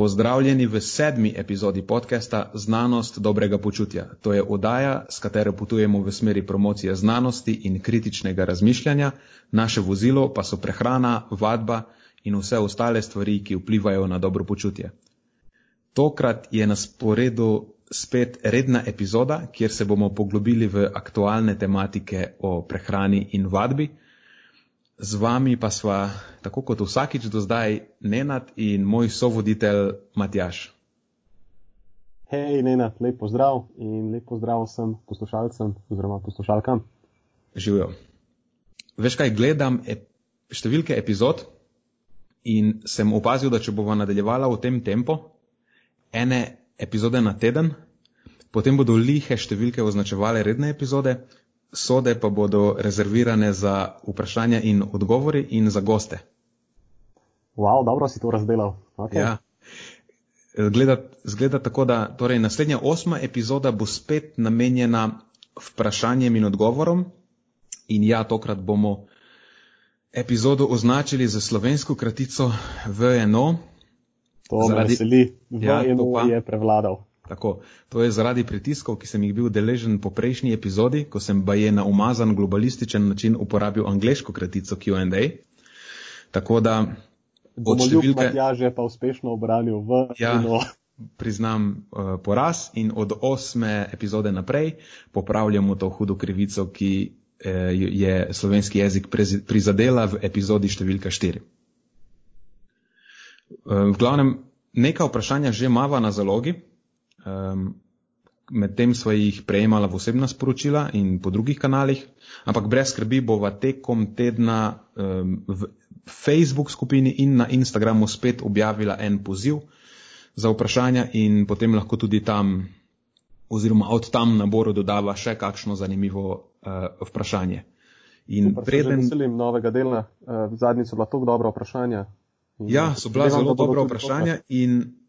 Pozdravljeni v sedmi epizodi podcasta Znanost dobrega počutja. To je oddaja, s katero potujemo v smeri promocije znanosti in kritičnega razmišljanja, naše vozilo pa so prehrana, vadba in vse ostale stvari, ki vplivajo na dobro počutje. Tokrat je na sporedu spet redna epizoda, kjer se bomo poglobili v aktualne tematike o prehrani in vadbi. Z vami pa sva, tako kot vsakič do zdaj, Nenad in moj sovoditelj Matjaš. Hej, Nenad, lep pozdrav in lep pozdrav vsem poslušalcem oziroma poslušalkam. Živijo. Veš kaj, gledam ep številke epizod in sem opazil, da če bova nadaljevala v tem tempu, ene epizode na teden, potem bodo lihe številke označevale redne epizode, sode pa bodo rezervirane za vprašanja in odgovori in za goste. Wow, dobro si to razdelal. Okay. Ja. Gleda, zgleda tako, da torej naslednja osma epizoda bo spet namenjena vprašanjem in odgovorom. In ja, tokrat bomo epizodo označili za slovensko kratico VNO. To zaradi... me veseli, VNO ja, je prevladal. Tako, to je zaradi pritiskov, ki sem jih bil deležen po prejšnji epizodi, ko sem baje na umazan globalističen način uporabil angliško kratico QA. Tako da od številke. Ja, že pa uspešno obranil v. Ja, priznam uh, poraz in od osme epizode naprej popravljamo to hudo krivico, ki uh, je slovenski jezik prizadela v epizodi številka štiri. Uh, v glavnem, neka vprašanja že mava na zalogi. Um, Medtem sva jih prejemala v osebna sporočila in po drugih kanalih, ampak brez skrbi bova tekom tedna um, v Facebook skupini in na Instagramu spet objavila en poziv za vprašanja in potem lahko tudi tam oziroma od tam naboru dodava še kakšno zanimivo uh, vprašanje. In Super, preden... Se veselim novega dela. Uh, zadnjič so bila tako dobra vprašanja. Ja, so bila zelo dobra vprašanja in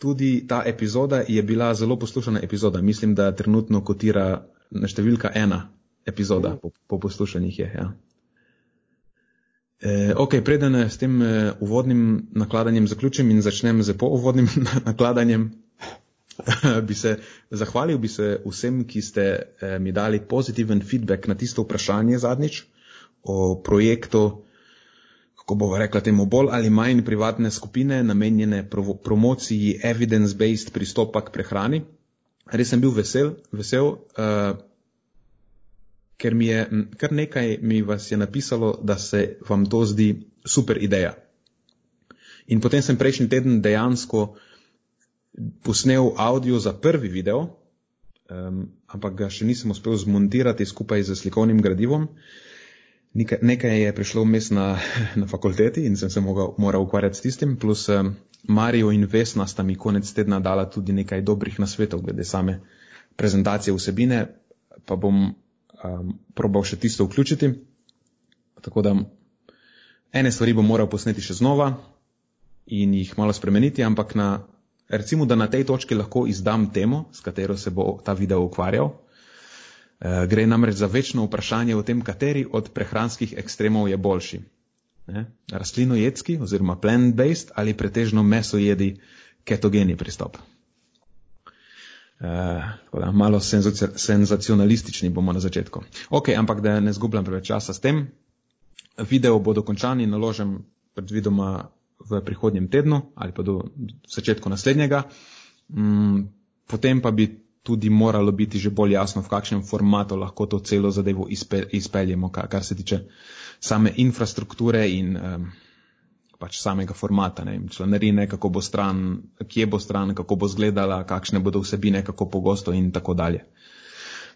tudi ta epizoda je bila zelo poslušana epizoda. Mislim, da trenutno kotira na številka ena epizoda po, po poslušanjih je. Ja. E, ok, preden s tem e, uvodnim nakladanjem zaključim in začnem z poovodnim nakladanjem, bi se zahvalil bi se vsem, ki ste e, mi dali pozitiven feedback na tisto vprašanje zadnjič o projektu kako bomo rekla temu, bolj ali manj privatne skupine, namenjene promociji evidence-based pristopa k prehrani. Res sem bil vesel, vesel uh, ker mi je kar nekaj mi vas je napisalo, da se vam to zdi super ideja. In potem sem prejšnji teden dejansko posnel audio za prvi video, um, ampak ga še nisem uspel zmontirati skupaj z slikovnim gradivom. Uh, Nekaj, nekaj je prišlo vmes na, na fakulteti in sem se mogal, moral ukvarjati s tistim, plus um, Marijo in Vesna sta mi konec tedna dala tudi nekaj dobrih nasvetov glede same prezentacije vsebine, pa bom um, probal še tisto vključiti. Tako da ene stvari bom moral posneti še znova in jih malo spremeniti, ampak na, recimo, da na tej točki lahko izdam temo, s katero se bo ta video ukvarjal. Eh, gre namreč za večno vprašanje o tem, kateri od prehranskih ekstremov je boljši. Rastlinojedski oziroma plant-based ali pretežno mesojedi ketogeni pristop. Uh, da, malo senzacionalistični bomo na začetku. Ok, ampak da ne zgubljam preveč časa s tem. Video bo dokončan in naložen predvidoma v prihodnjem tednu ali pa do začetku naslednjega. Mm, potem pa bi tudi moralo biti že bolj jasno, v kakšnem formatu lahko to celo zadevo izpe, izpeljemo, kar, kar se tiče same infrastrukture in um, pač samega formata, ne, članarine, kako bo stran, kje bo stran, kako bo zgledala, kakšne bodo vsebine, kako pogosto in tako dalje.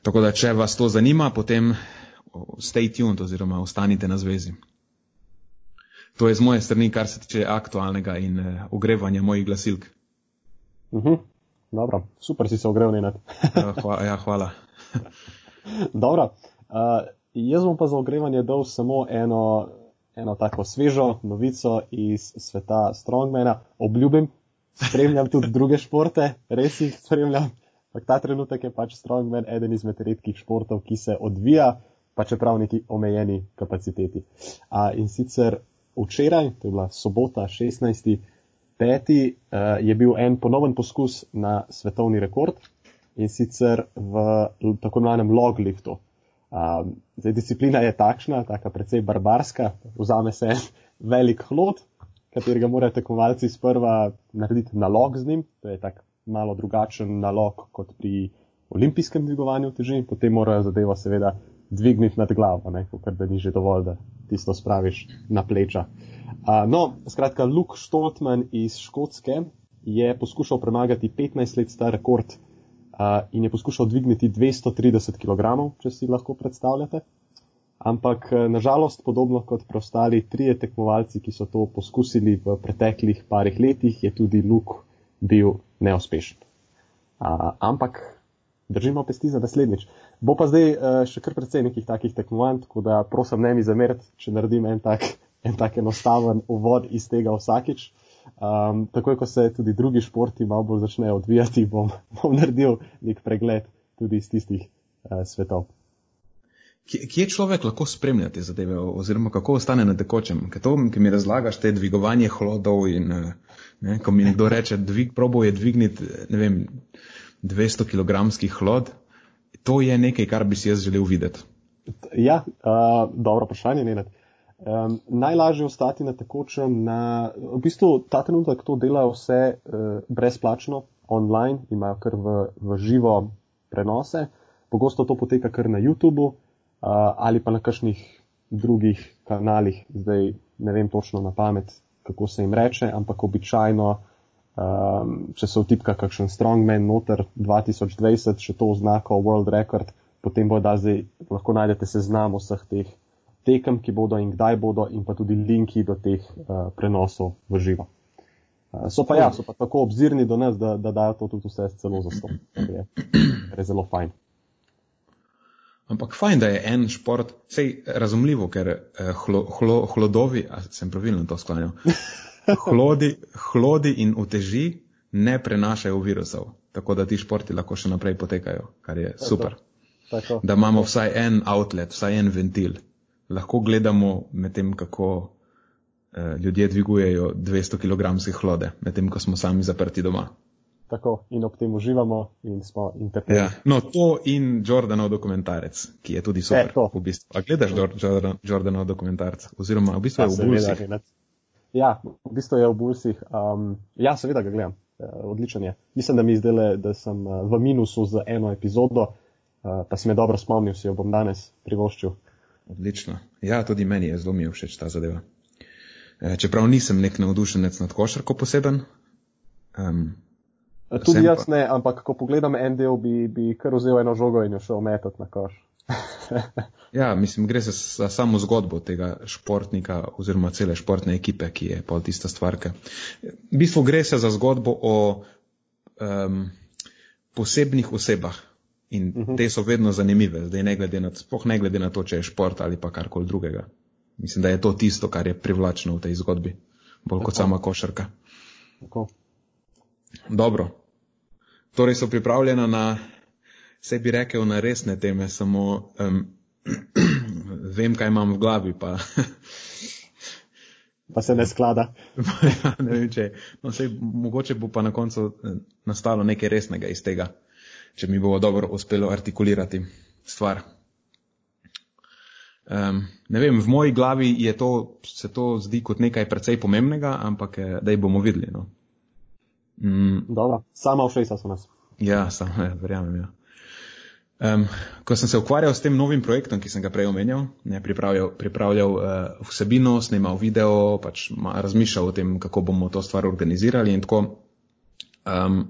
Tako da, če vas to zanima, potem stay tuned oziroma ostanite na zvezi. To je z moje strani, kar se tiče aktualnega in uh, ogrevanja mojih glasilk. Uh mhm. -huh. Dobro, super si se ogrel, Nenad. ja, hvala. Ja, hvala. Dobro, uh, jaz bom pa za ogrevanje dal samo eno, eno tako svežo novico iz sveta Strongmana. Obljubim, spremljam tudi druge športe, res jih spremljam. Ampak ta trenutek je pač Strongman eden izmed redkih športov, ki se odvija, pa čeprav neki omejeni kapaciteti. Uh, in sicer včeraj, to je bila sobota 16. peti uh, je bil en ponoven poskus na svetovni rekord in sicer v tako imenovanem logliftu. Um, zdaj, disciplina je takšna, tako precej barbarska, vzame se velik hlod, katerega morajo tekmovalci sprva narediti nalog z njim, to je tak malo drugačen nalog kot pri olimpijskem dvigovanju teži, potem morajo zadevo seveda dvigniti nad glavo, ker da ni že dovolj, da tisto spraviš na pleča. Uh, no, skratka, Luke Stoltman iz Škotske je poskušal premagati 15 let star rekord in je poskušal dvigniti 230 kg, če si lahko predstavljate. Ampak nažalost, podobno kot preostali trije tekmovalci, ki so to poskusili v preteklih parih letih, je tudi Luke bil neuspešen. A, ampak držimo pesti za naslednjič. Bo pa zdaj a, še kar precej nekih takih tekmovanj, tako da prosim ne mi zameriti, če naredim en tak, en tak enostaven uvod iz tega vsakič. Um, takoj, ko se tudi drugi športi malo bolj začnejo odvijati, bom, bom naredil nek pregled tudi iz tistih uh, svetov. Kje človek lahko spremlja te zadeve, oziroma kako ostane na tekočem? Ker to, ki mi razlagaš, te dvigovanje hlodov in eh, ne, ko mi nekdo reče, dvig, probo je dvigniti, ne vem, 200 kg hlod, to je nekaj, kar bi si jaz želel videti. Ja, uh, dobro vprašanje, ne. Um, najlažje ostati na tekočem, na, v bistvu ta trenutek to delajo vse uh, brezplačno, online, imajo kar v, v živo prenose. Pogosto to poteka kar na YouTubu uh, ali pa na kakšnih drugih kanalih. Zdaj ne vem točno na pamet, kako se jim reče, ampak običajno, um, če se vtipka kakšen Strongman noter 2020, še to oznako World Record, potem bo da zdaj lahko najdete seznam vseh teh tekem, ki bodo in kdaj bodo, in pa tudi linki do teh uh, prenosov v živo. Uh, so pa ja, so pa tako obzirni do nas, da, da dajo to tudi vse celo za sto. Je, je zelo fajn. Ampak fajn, da je en šport, sej razumljivo, ker eh, hlo, hlo, hlodovi, a sem pravilno to sklanjal, hlodi, hlodi in uteži ne prenašajo virusov, tako da ti športi lahko še naprej potekajo, kar je super. Tako, tako. Da imamo vsaj en outlet, vsaj en ventil lahko gledamo med tem, kako eh, ljudje dvigujejo 200 kg hlode, med tem, ko smo sami zaprti doma. Tako in ob tem uživamo in smo interpelirani. Ja, no, to in Jordanov dokumentarec, ki je tudi super. E, v bistvu. A gledaš Jordan, Jordanov dokumentarec? Oziroma, v bistvu ja, je v Bulsih. Ja, v bistvu je v Bulsih. Um, ja, seveda ga gledam. Uh, odličen je. Mislim, da mi zdaj, da sem uh, v minusu z eno epizodo, uh, pa si me dobro spomnil, si jo bom danes privoščil. Odlično. Ja, tudi meni je zelo mi všeč ta zadeva. E, čeprav nisem nek navdušenec nad košarko poseben. Um, tudi jaz pa... ne, ampak ko pogledam en del, bi, bi kar vzel eno žogo in jo šel metati na koš. ja, mislim, gre se za samo zgodbo tega športnika oziroma cele športne ekipe, ki je pol tista stvarka. V bistvu gre se za zgodbo o um, posebnih osebah, In uh mhm. -huh. te so vedno zanimive, zdaj ne glede na, spoh ne glede na to, če je šport ali pa karkoli drugega. Mislim, da je to tisto, kar je privlačno v tej zgodbi, bolj Tako. kot sama košarka. Tako. Dobro. Torej so pripravljena na, se bi rekel, na resne teme, samo um, vem, kaj imam v glavi, pa. pa se ne sklada. ja, ne vem, če. No, sej, mogoče bo pa na koncu eh, nastalo nekaj resnega iz tega če mi bo dobro uspelo artikulirati stvar. Um, ne vem, v moji glavi to, se to zdi kot nekaj precej pomembnega, ampak eh, da jih bomo videli. No. Mm. Dobro, sama všeč so nas. Ja, sama, ja, verjamem. Ja. Um, ko sem se ukvarjal s tem novim projektom, ki sem ga prej omenjal, ne, pripravljal, pripravljal uh, vsebino, snimal video, pač ma, razmišljal o tem, kako bomo to stvar organizirali in tako. Um,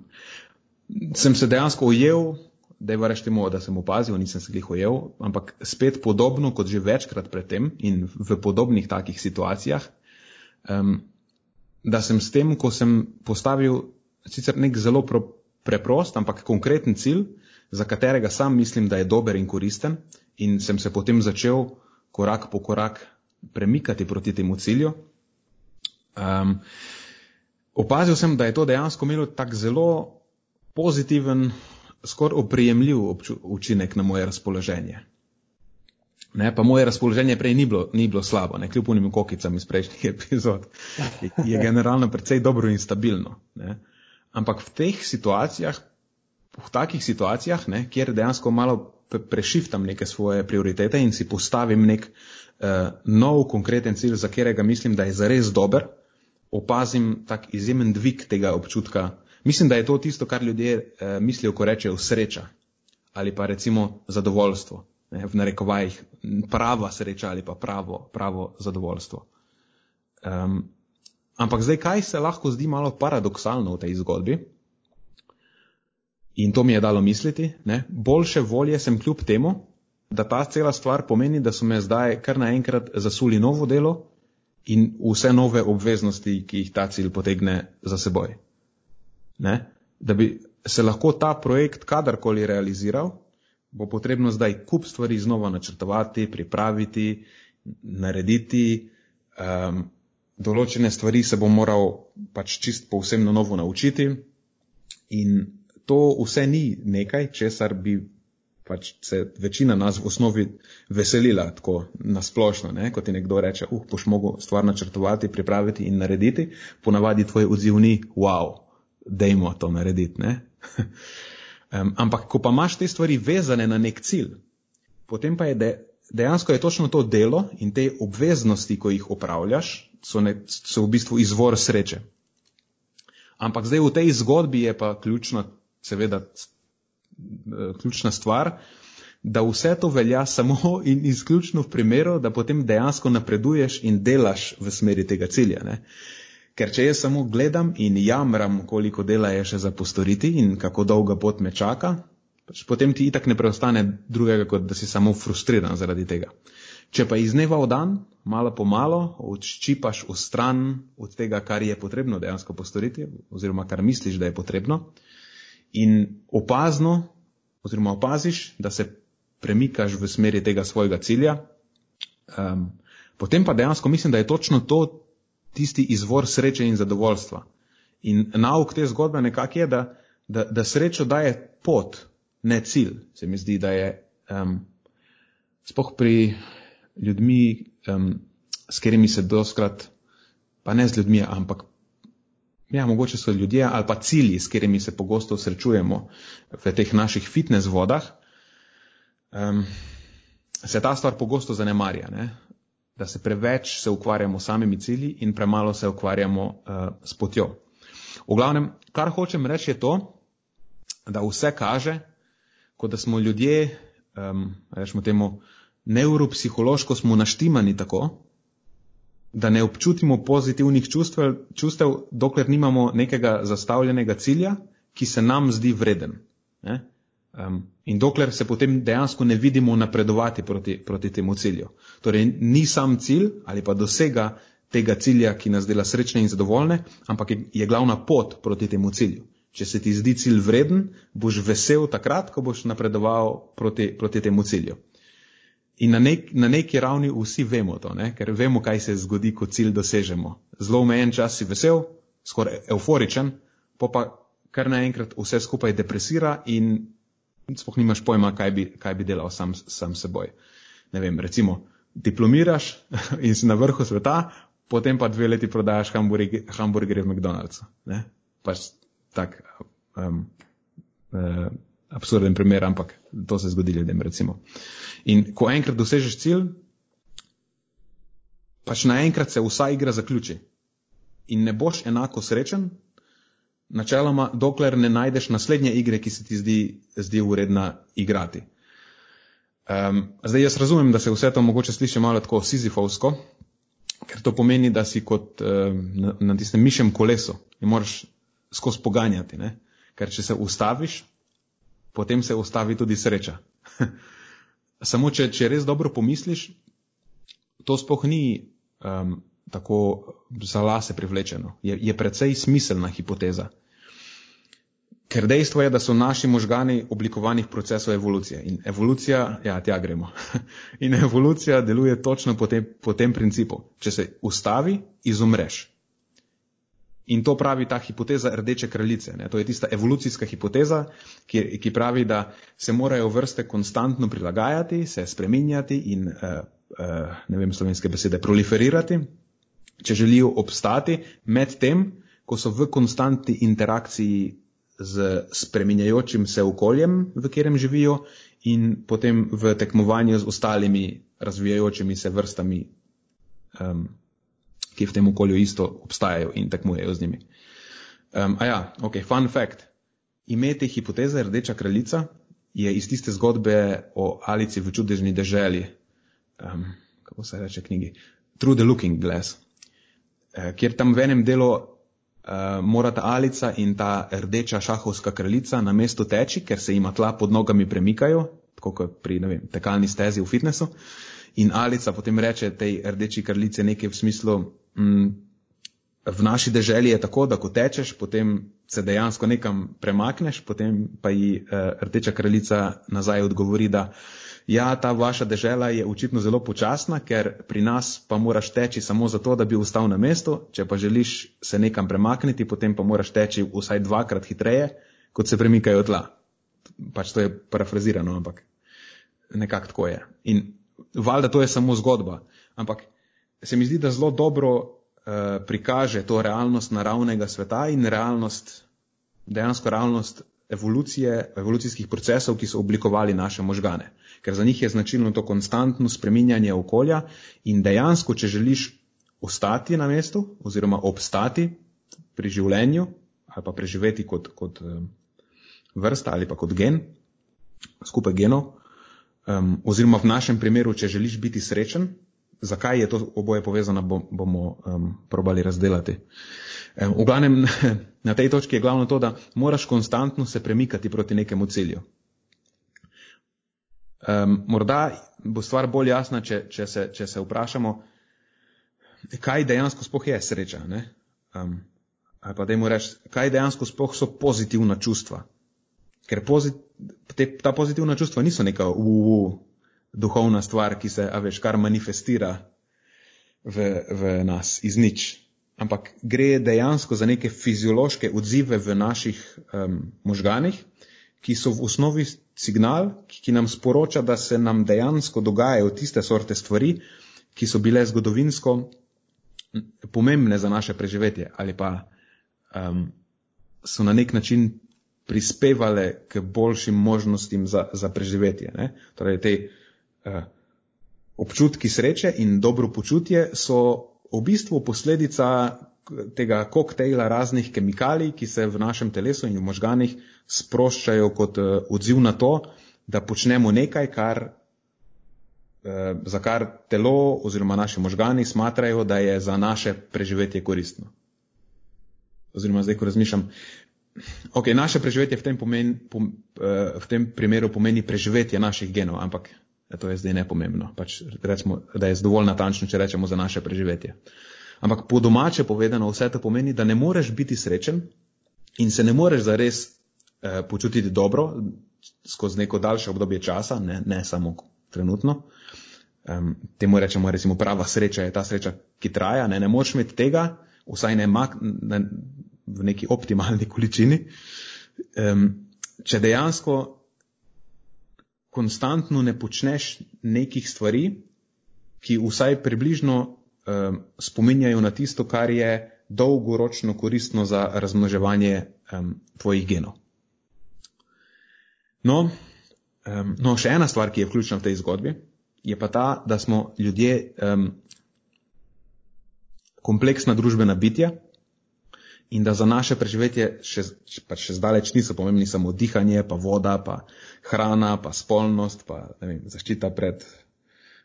sem se dejansko ujel, da je vareš temu, da sem opazil, nisem se jih ujel, ampak spet podobno kot že večkrat predtem in v podobnih takih situacijah, um, da sem s tem, ko sem postavil sicer nek zelo pro, preprost, ampak konkreten cilj, za katerega sam mislim, da je dober in koristen, in sem se potem začel korak po korak premikati proti temu cilju. Um, opazil sem, da je to dejansko imelo tak zelo pozitiven, skoraj oprijemljiv učinek na moje razpoloženje. Ne, pa moje razpoloženje prej ni bilo, ni bilo slabo, ne, kljub unim kokicam iz prejšnjih epizod. Je, je generalno precej dobro in stabilno. Ne. Ampak v teh situacijah, v takih situacijah, ne, kjer dejansko malo prešiftam neke svoje prioritete in si postavim nek uh, nov konkreten cilj, za katerega mislim, da je zares dober, opazim tak izjemen dvig tega občutka. Mislim, da je to tisto, kar ljudje uh, mislijo, ko rečejo sreča ali pa recimo zadovoljstvo ne, v narekovajih prava sreča ali pa pravo, pravo zadovoljstvo. Um, ampak zdaj, kaj se lahko zdi malo paradoksalno v tej zgodbi? In to mi je dalo misliti, ne? boljše volje sem kljub temu, da ta cela stvar pomeni, da so me zdaj kar naenkrat zasuli novo delo in vse nove obveznosti, ki jih ta cilj potegne za seboj. Ne? Da bi se lahko ta projekt kadarkoli realiziral, bo potrebno zdaj kup stvari znova načrtovati, pripraviti, narediti. Um, določene stvari se bo moral pač čist povsem na novo naučiti in to vse ni nekaj, česar bi pač se večina nas v osnovi veselila tako nasplošno, ne? kot ti nekdo reče, uh, boš mogel stvar načrtovati, pripraviti in narediti, ponavadi tvoj odziv ni, wow, dejmo to narediti. Um, ampak, ko pa imaš te stvari vezane na nek cilj, potem pa je de, dejansko je točno to delo in te obveznosti, ko jih opravljaš, so, ne, so v bistvu izvor sreče. Ampak zdaj v tej zgodbi je pa ključna, seveda, ključna stvar, da vse to velja samo in izključno v primeru, da potem dejansko napreduješ in delaš v smeri tega cilja. Ne? Ker če jaz samo gledam in jamram, koliko dela je še za postoriti in kako dolga pot me čaka, pač potem ti itak ne preostane drugega, kot da si samo frustriran zaradi tega. Če pa iz dneva v dan, malo po malo, odščipaš v stran od tega, kar je potrebno dejansko postoriti, oziroma kar misliš, da je potrebno, in opazno, oziroma opaziš, da se premikaš v smeri tega svojega cilja, um, potem pa dejansko mislim, da je točno to tisti izvor sreče in zadovoljstva. In nauk te zgodbe nekako je, da, da, da srečo daje pot, ne cilj. Se mi zdi, da je um, spoh pri ljudmi, um, s katerimi se doskrat, pa ne z ljudmi, ampak ja, mogoče so ljudje ali pa cilji, s katerimi se pogosto srečujemo v teh naših fitness vodah, um, se ta stvar pogosto zanemarja. Ne? Da se preveč se ukvarjamo s samimi cilji in premalo se ukvarjamo uh, s potjo. V glavnem, kar hočem reči je to, da vse kaže, kot da smo ljudje, um, rečemo temu, neuropsihološko smo naštimani tako, da ne občutimo pozitivnih čustev, čustev, dokler nimamo nekega zastavljenega cilja, ki se nam zdi vreden. Ne? Um, in dokler se potem dejansko ne vidimo napredovati proti, proti temu cilju. Torej, ni sam cilj ali pa dosega tega cilja, ki nas dela srečne in zadovoljne, ampak je, je glavna pot proti temu cilju. Če se ti zdi cilj vreden, boš vesel takrat, ko boš napredoval proti, proti temu cilju. In na, nek, na neki ravni vsi vemo to, ne? ker vemo, kaj se zgodi, ko cilj dosežemo. Zelo omejen čas si vesel, skoraj euforičen, pa pa kar naenkrat vse skupaj depresira in sploh nimaš pojma, kaj bi, kaj bi delal sam, sam seboj. Ne vem, recimo, diplomiraš in si na vrhu sveta, potem pa dve leti prodajaš hamburgerje v McDonald'su. Ne? Pač tak um, uh, absurden primer, ampak to se zgodi ljudem, recimo. In ko enkrat dosežeš cilj, pač naenkrat se vsa igra zaključi. In ne boš enako srečen, načeloma, dokler ne najdeš naslednje igre, ki se ti zdi, zdi uredna igrati. Um, zdaj jaz razumem, da se vse to mogoče sliši malo tako sizifovsko, ker to pomeni, da si kot um, na, na tistem mišem kolesu in moraš skozi poganjati, ne? ker če se ustaviš, potem se ustavi tudi sreča. Samo, če, če res dobro pomisliš, to spoh ni um, tako za lase privlečeno. Je, je precej smiselna hipoteza. Ker dejstvo je, da so naši možgani oblikovanih procesov evolucije. In evolucija, ja, tja gremo. In evolucija deluje točno po tem, po tem principu. Če se ustavi, izumreš. In to pravi ta hipoteza rdeče kraljice. Ne? To je tista evolucijska hipoteza, ki, ki pravi, da se morajo vrste konstantno prilagajati, se spreminjati in, uh, uh, ne vem slovenske besede, proliferirati, če želijo obstati med tem, ko so v konstantni interakciji z spreminjajočim se okoljem, v katerem živijo, in potem v tekmovanju z ostalimi razvijajočimi se vrstami. Um, ki v tem okolju isto obstajajo in tekmujejo z njimi. Um, a ja, ok, fun fact. Ime te hipoteze, rdeča kraljica, je iz tiste zgodbe o Alici v čudežni deželi, um, kako se reče knjigi, Through the Looking Glass, uh, kjer tam v enem delu uh, morata Alica in ta rdeča šahovska kraljica na mestu teči, ker se jima tla pod nogami premikajo, tako kot pri vem, tekalni stezi v fitnessu. In Alica potem reče tej rdeči kraljici nekaj v smislu, mm, v naši deželi je tako, da ko tečeš, potem se dejansko nekam premakneš, potem pa ji uh, rdeča kraljica nazaj odgovori, da ja, ta vaša dežela je očitno zelo počasna, ker pri nas pa moraš teči samo zato, da bi ustal na mestu, če pa želiš se nekam premakniti, potem pa moraš teči vsaj dvakrat hitreje, kot se premikajo tla. Pač to je parafrazirano, ampak nekako tako je. In valjda to je samo zgodba, ampak se mi zdi, da zelo dobro uh, prikaže to realnost naravnega sveta in realnost, dejansko realnost evolucije, evolucijskih procesov, ki so oblikovali naše možgane. Ker za njih je značilno to konstantno spreminjanje okolja in dejansko, če želiš ostati na mestu oziroma obstati pri življenju ali pa preživeti kot, kot vrsta ali pa kot gen, skupaj genov, um, oziroma v našem primeru, če želiš biti srečen, zakaj je to oboje povezano, bomo um, probali razdelati. Um, v glavnem, na tej točki je glavno to, da moraš konstantno se premikati proti nekemu cilju. Um, morda bo stvar bolj jasna, če, če, se, če se vprašamo, kaj dejansko spoh je sreča. Um, ali pa dajmo reči, kaj dejansko spoh so pozitivna čustva. Ker pozit, te, ta pozitivna čustva niso neka uu, duhovna stvar, ki se, a veš, kar manifestira v, v nas iz nič. Ampak gre dejansko za neke fiziološke odzive v naših um, možganih, ki so v osnovi signal, ki nam sporoča, da se nam dejansko dogajajo tiste sorte stvari, ki so bile zgodovinsko pomembne za naše preživetje ali pa um, so na nek način prispevale k boljšim možnostim za, za preživetje. Ne? Torej, te uh, občutki sreče in dobro počutje so v bistvu posledica tega koktejla raznih kemikalij, ki se v našem telesu in v možganih sproščajo kot uh, odziv na to, da počnemo nekaj, kar, uh, za kar telo oziroma naši možgani smatrajo, da je za naše preživetje koristno. Oziroma, zdaj, ko razmišljam, Ok, naše preživetje v tem, pomen, pom, uh, v tem primeru pomeni preživetje naših genov, ampak to je zdaj nepomembno. Pač rečemo, da je dovolj natančno, če rečemo za naše preživetje. Ampak po domače povedano, vse to pomeni, da ne moreš biti srečen in se ne moreš zares počutiti dobro skozi neko daljše obdobje časa, ne, ne samo trenutno. Um, temu rečemo, recimo, prava sreča je ta sreča, ki traja. Ne, ne moreš imeti tega, vsaj ne, mak, ne v neki optimalni količini. Um, če dejansko konstantno ne počneš nekih stvari, ki vsaj približno um, spominjajo na tisto, kar je dolgoročno koristno za razmnoževanje um, tvojih genov. No, um, no, še ena stvar, ki je vključena v tej zgodbi, je pa ta, da smo ljudje um, kompleksna družbena bitja, in da za naše preživetje še, pa še zdaleč niso pomembni samo dihanje, pa voda, pa hrana, pa spolnost, pa vem, zaščita pred,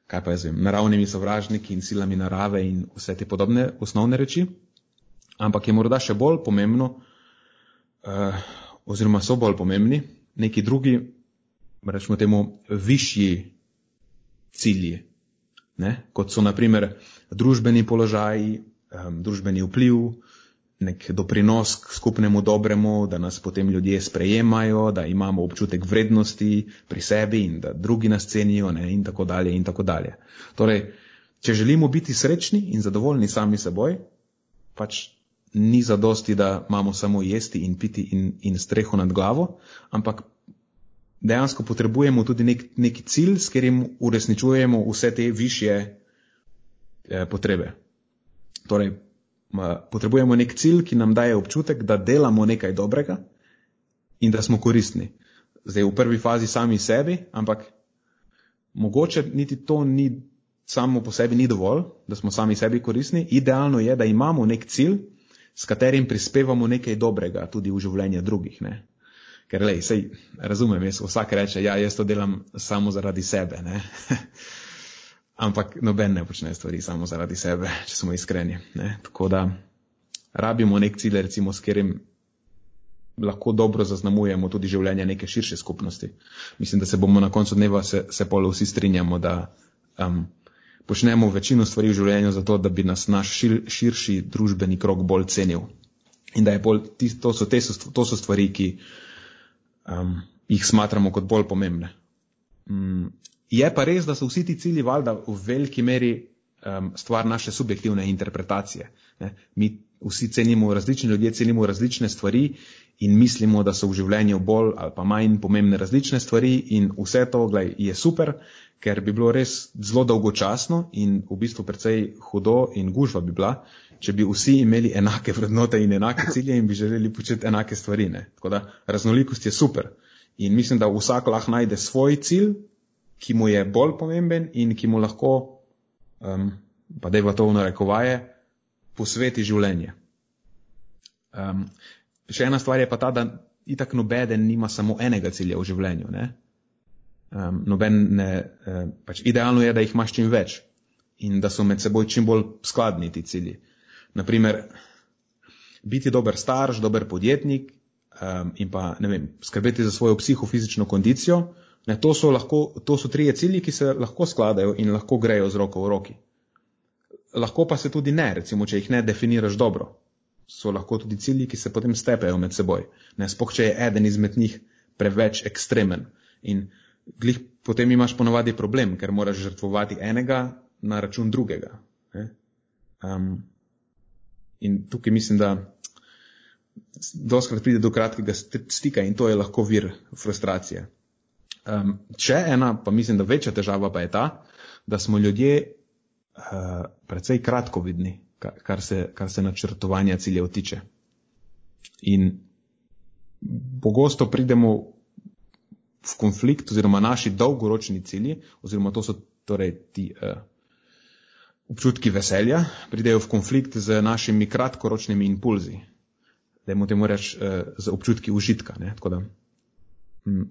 kaj pa jaz vem, naravnimi sovražniki in silami narave in vse te podobne osnovne reči. Ampak je morda še bolj pomembno, uh, oziroma so bolj pomembni, neki drugi, rečemo temu, višji cilji, ne? kot so naprimer družbeni položaji, um, družbeni vpliv, nek doprinos k skupnemu dobremu, da nas potem ljudje sprejemajo, da imamo občutek vrednosti pri sebi in da drugi nas cenijo ne, in tako dalje in tako dalje. Torej, če želimo biti srečni in zadovoljni sami seboj, pač ni zadosti, da imamo samo jesti in piti in, in streho nad glavo, ampak dejansko potrebujemo tudi nek, neki cilj, s katerim uresničujemo vse te višje eh, potrebe. Torej, potrebujemo nek cilj, ki nam daje občutek, da delamo nekaj dobrega in da smo koristni. Zdaj v prvi fazi sami sebi, ampak mogoče niti to ni samo po sebi ni dovolj, da smo sami sebi koristni. Idealno je, da imamo nek cilj, s katerim prispevamo nekaj dobrega tudi v življenje drugih. Ne? Ker, lej, sej, razumem, jaz vsak reče, ja, jaz to delam samo zaradi sebe. Ampak noben ne počne stvari samo zaradi sebe, če smo iskreni. Ne? Tako da rabimo nek cilj, recimo, s katerim lahko dobro zaznamujemo tudi življenje neke širše skupnosti. Mislim, da se bomo na koncu dneva se, se polo vsi strinjamo, da um, počnemo večino stvari v življenju zato, da bi nas naš šir, širši družbeni krok bolj cenil. In da bolj, to so, te, to so stvari, ki um, jih smatramo kot bolj pomembne. Um, je pa res, da so vsi ti cilji valjda v veliki meri um, stvar naše subjektivne interpretacije. Ne? Mi vsi cenimo, različni ljudje cenimo različne stvari in mislimo, da so v življenju bolj ali pa manj pomembne različne stvari in vse to, gledaj, je super, ker bi bilo res zelo dolgočasno in v bistvu precej hudo in gužva bi bila, če bi vsi imeli enake vrednote in enake cilje in bi želeli početi enake stvari. Ne? Tako da raznolikost je super in mislim, da vsak lahko najde svoj cilj, ki mu je bolj pomemben in ki mu lahko, um, pa da je v to narekovaje, posveti življenje. Um, še ena stvar je pa ta, da itak nobeden nima samo enega cilja v življenju. Ne? um, noben ne, uh, pač idealno je, da jih imaš čim več in da so med seboj čim bolj skladni ti cilji. Naprimer, biti dober starš, dober podjetnik um, in pa, ne vem, skrbeti za svojo psihofizično kondicijo, ne, to so lahko, to so trije cilji, ki se lahko skladajo in lahko grejo z roko v roki. Lahko pa se tudi ne, recimo, če jih ne definiraš dobro. So lahko tudi cilji, ki se potem stepejo med seboj. Ne, spoh, če je eden izmed njih preveč ekstremen. In glih potem imaš ponovadi problem, ker moraš žrtvovati enega na račun drugega. Um, in tukaj mislim, da doskrat pride do kratkega stika in to je lahko vir frustracije. Um, še ena, pa mislim, da večja težava pa je ta, da smo ljudje uh, precej kratkovidni, kar se, kar se načrtovanja ciljev tiče. In pogosto pridemo v konflikt oziroma naši dolgoročni cilji, oziroma to so torej ti uh, občutki veselja, pridejo v konflikt z našimi kratkoročnimi impulzi, da jim temu reč uh, z občutki užitka. Ne, da, um,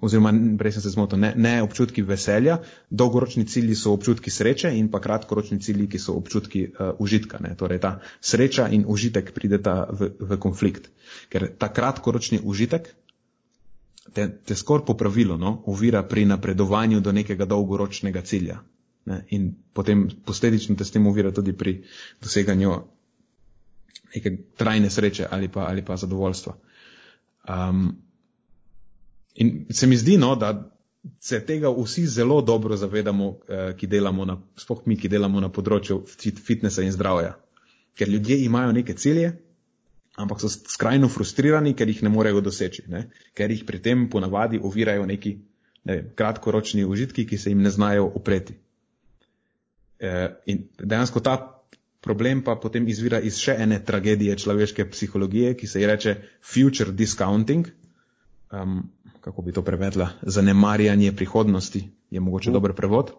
oziroma, prej sem se zmotil, ne, ne občutki veselja, dolgoročni cilji so občutki sreče in pa kratkoročni cilji, ki so občutki uh, užitka. Ne, torej ta sreča in užitek prideta v, v konflikt. Ker ta kratkoročni užitek, te, te skoraj po pravilu no, uvira pri napredovanju do nekega dolgoročnega cilja. Ne, in potem posledično te s tem uvira tudi pri doseganju neke trajne sreče ali pa, ali pa zadovoljstva. Um, in se mi zdi, no, da se tega vsi zelo dobro zavedamo, eh, ki delamo na, spoh mi, ki delamo na področju fitnesa in zdravja. Ker ljudje imajo neke cilje, ampak so skrajno frustrirani, ker jih ne morejo doseči, ne? ker jih pri tem ponavadi ovirajo neki ne vem, kratkoročni užitki, ki se jim ne znajo opreti. E, in dejansko ta problem pa potem izvira iz še ene tragedije človeške psihologije, ki se ji reče future discounting. Um, kako bi to prevedla? Zanemarjanje prihodnosti je mogoče mm. dober prevod.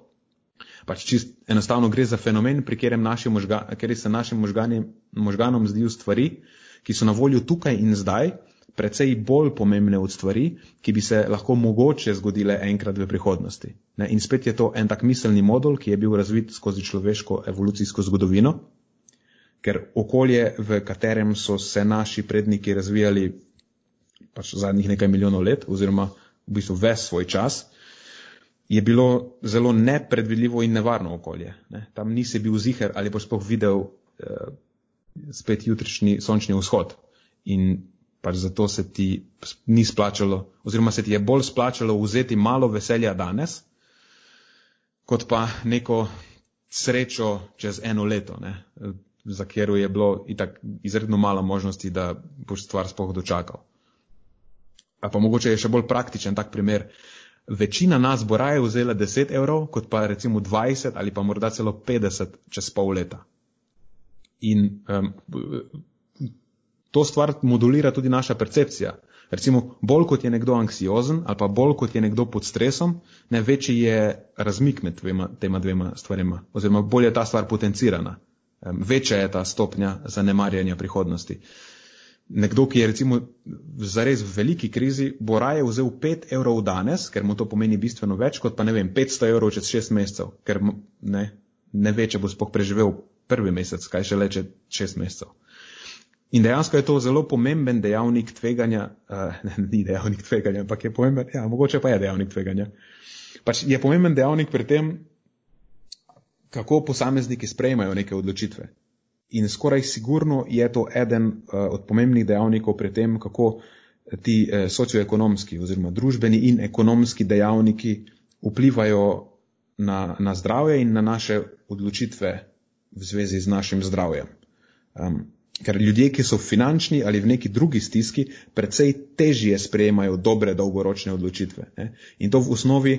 Pač čist enostavno gre za fenomen, pri katerem možga, se našim možgani, možganom zdijo stvari, ki so na voljo tukaj in zdaj, precej bolj pomembne od stvari, ki bi se lahko mogoče zgodile enkrat v prihodnosti. Ne? In spet je to en tak miselni model, ki je bil razvit skozi človeško evolucijsko zgodovino, ker okolje, v katerem so se naši predniki razvijali pač zadnjih nekaj milijonov let, oziroma v bistvu ves svoj čas, je bilo zelo nepredvidljivo in nevarno okolje. Ne? Tam nisi bil ziger ali pa spoh videl. Eh, spet jutrišnji sončni vzhod. In pač zato se ti ni splačalo, oziroma se ti je bolj splačalo vzeti malo veselja danes, kot pa neko srečo čez eno leto. Ne. za katero je bilo itak izredno malo možnosti, da boš stvar spoh dočakal. A pa mogoče je še bolj praktičen tak primer. Večina nas bo raje vzela 10 evrov, kot pa recimo 20 ali pa morda celo 50 čez pol leta. In um, to stvar modulira tudi naša percepcija. Recimo, bolj kot je nekdo anksiozen ali pa bolj kot je nekdo pod stresom, ne večji je razmik med dvema, tema dvema stvarima, oziroma bolj je ta stvar potencirana, um, večja je ta stopnja zanemarjanja prihodnosti. Uh, nekdo, ki je recimo v zares veliki krizi, bo raje vzel 5 evrov danes, ker mu to pomeni bistveno več, kot pa ne vem, 500 evrov čez 6 mesecev, ker ne, ne ve, če bo spoh preživel prvi mesec, kaj še leče 6 mesecev. In dejansko je to zelo pomemben dejavnik tveganja, uh, ni dejavnik tveganja, ampak je pomemben, ja, mogoče pa je dejavnik tveganja. Pač je pomemben dejavnik pri tem, kako posamezniki sprejmajo neke odločitve. In skoraj sigurno je to eden uh, od pomembnih dejavnikov pri tem, kako ti uh, socioekonomski oziroma družbeni in ekonomski dejavniki vplivajo na, na zdravje in na naše odločitve v zvezi z našim zdravjem. Um, ker ljudje, ki so finančni ali v neki drugi stiski, precej težje sprejemajo dobre dolgoročne odločitve. Ne? In to v osnovi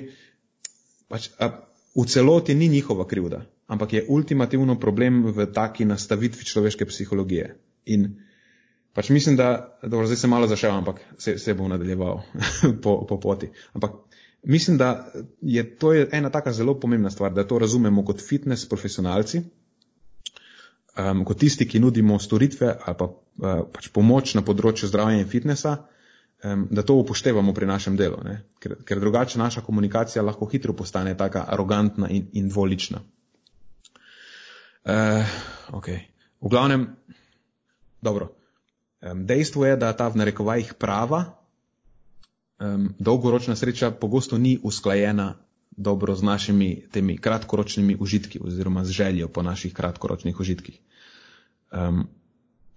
pač, a, v celoti ni njihova krivda ampak je ultimativno problem v taki nastavitvi človeške psihologije. In pač mislim, da, dobro, zdaj se malo zašel, ampak se, se bom nadaljeval po, po poti. Ampak mislim, da je to je ena taka zelo pomembna stvar, da to razumemo kot fitness profesionalci, um, kot tisti, ki nudimo storitve ali pa uh, pač pomoč na področju zdravja in fitnessa, um, da to upoštevamo pri našem delu, ker, ker drugače naša komunikacija lahko hitro postane taka arogantna in, in dvolična. Uh, okay. V glavnem, dobro. Um, dejstvo je, da ta v narekovajih prava um, dolgoročna sreča pogosto ni usklajena dobro z našimi temi kratkoročnimi užitki oziroma z željo po naših kratkoročnih užitkih. Um,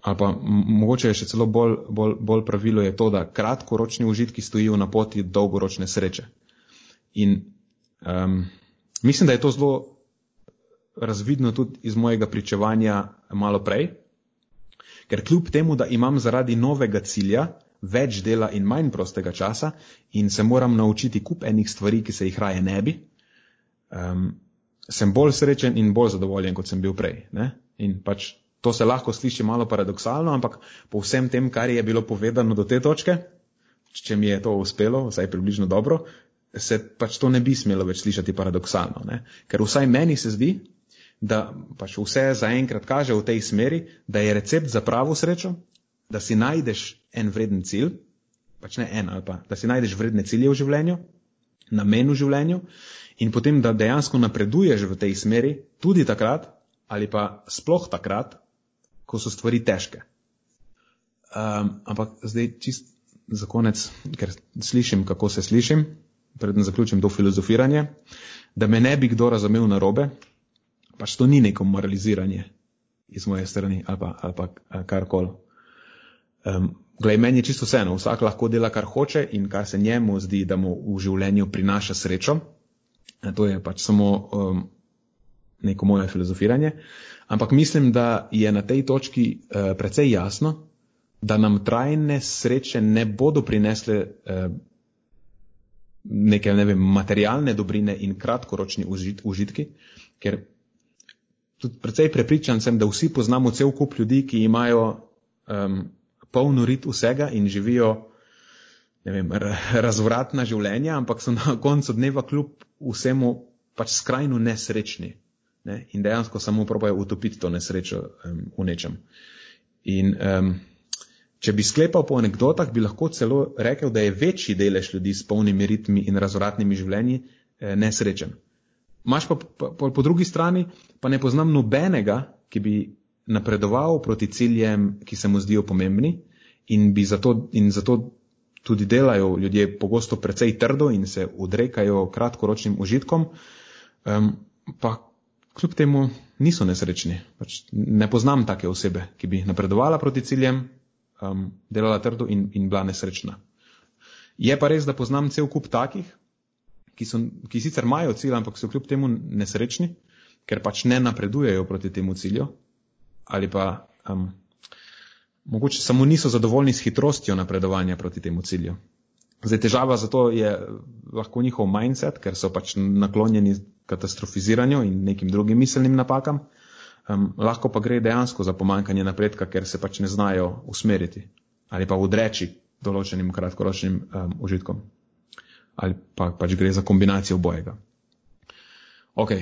ali pa mogoče je še celo bolj, bolj, bolj pravilo je to, da kratkoročni užitki stojijo na poti dolgoročne sreče. In um, mislim, da je to zelo razvidno tudi iz mojega pričevanja malo prej, ker kljub temu, da imam zaradi novega cilja več dela in manj prostega časa in se moram naučiti kup enih stvari, ki se jih raje ne bi, um, sem bolj srečen in bolj zadovoljen, kot sem bil prej. Ne? In pač to se lahko sliši malo paradoksalno, ampak po vsem tem, kar je bilo povedano do te točke, če mi je to uspelo, vsaj približno dobro, se pač to ne bi smelo več slišati paradoksalno. Ne? Ker vsaj meni se zdi, da pač vse zaenkrat kaže v tej smeri, da je recept za pravo srečo, da si najdeš en vreden cilj, pač ne en ali pa, da si najdeš vredne cilje v življenju, namen v življenju in potem, da dejansko napreduješ v tej smeri tudi takrat ali pa sploh takrat, ko so stvari težke. Um, ampak zdaj čist za konec, ker slišim, kako se slišim, predem zaključim to filozofiranje, da me ne bi kdo razumel narobe, pač to ni neko moraliziranje iz moje strani ali pa, ali pa karkoli. Um, Glej, meni je čisto vseeno, vsak lahko dela, kar hoče in kar se njemu zdi, da mu v življenju prinaša srečo. E, to je pač samo um, neko moje filozofiranje. Ampak mislim, da je na tej točki uh, precej jasno, da nam trajne sreče ne bodo prinesle uh, neke, ne vem, materialne dobrine in kratkoročni užit, užitki, ker tudi precej prepričan sem, da vsi poznamo cel kup ljudi, ki imajo um, polno rit vsega in živijo vem, razvratna življenja, ampak so na koncu dneva kljub vsemu pač skrajno nesrečni ne? in dejansko samo probajo utopiti to nesrečo um, v nečem. In um, če bi sklepal po anekdotah, bi lahko celo rekel, da je večji delež ljudi s polnimi ritmi in razvratnimi življenji eh, nesrečen. Maš pa, pa, pa po drugi strani, pa ne poznam nobenega, ki bi napredoval proti ciljem, ki se mu zdijo pomembni in, zato, in zato tudi delajo ljudje pogosto precej trdo in se odrekajo kratkoročnim užitkom, um, pa kljub temu niso nesrečni. Pač ne poznam take osebe, ki bi napredovala proti ciljem, um, delala trdo in, in bila nesrečna. Je pa res, da poznam cel kup takih, ki, so, ki sicer imajo cilj, ampak so kljub temu nesrečni, ker pač ne napredujejo proti temu cilju. ali pa um, mogoče samo niso zadovoljni s hitrostjo napredovanja proti temu cilju. Zdaj, težava zato je lahko njihov mindset, ker so pač naklonjeni katastrofiziranju in nekim drugim miselnim napakam. Um, lahko pa gre dejansko za pomankanje napredka, ker se pač ne znajo usmeriti ali pa odreči določenim kratkoročnim um, užitkom. Ali pa pač gre za kombinacijo obojega. Ok,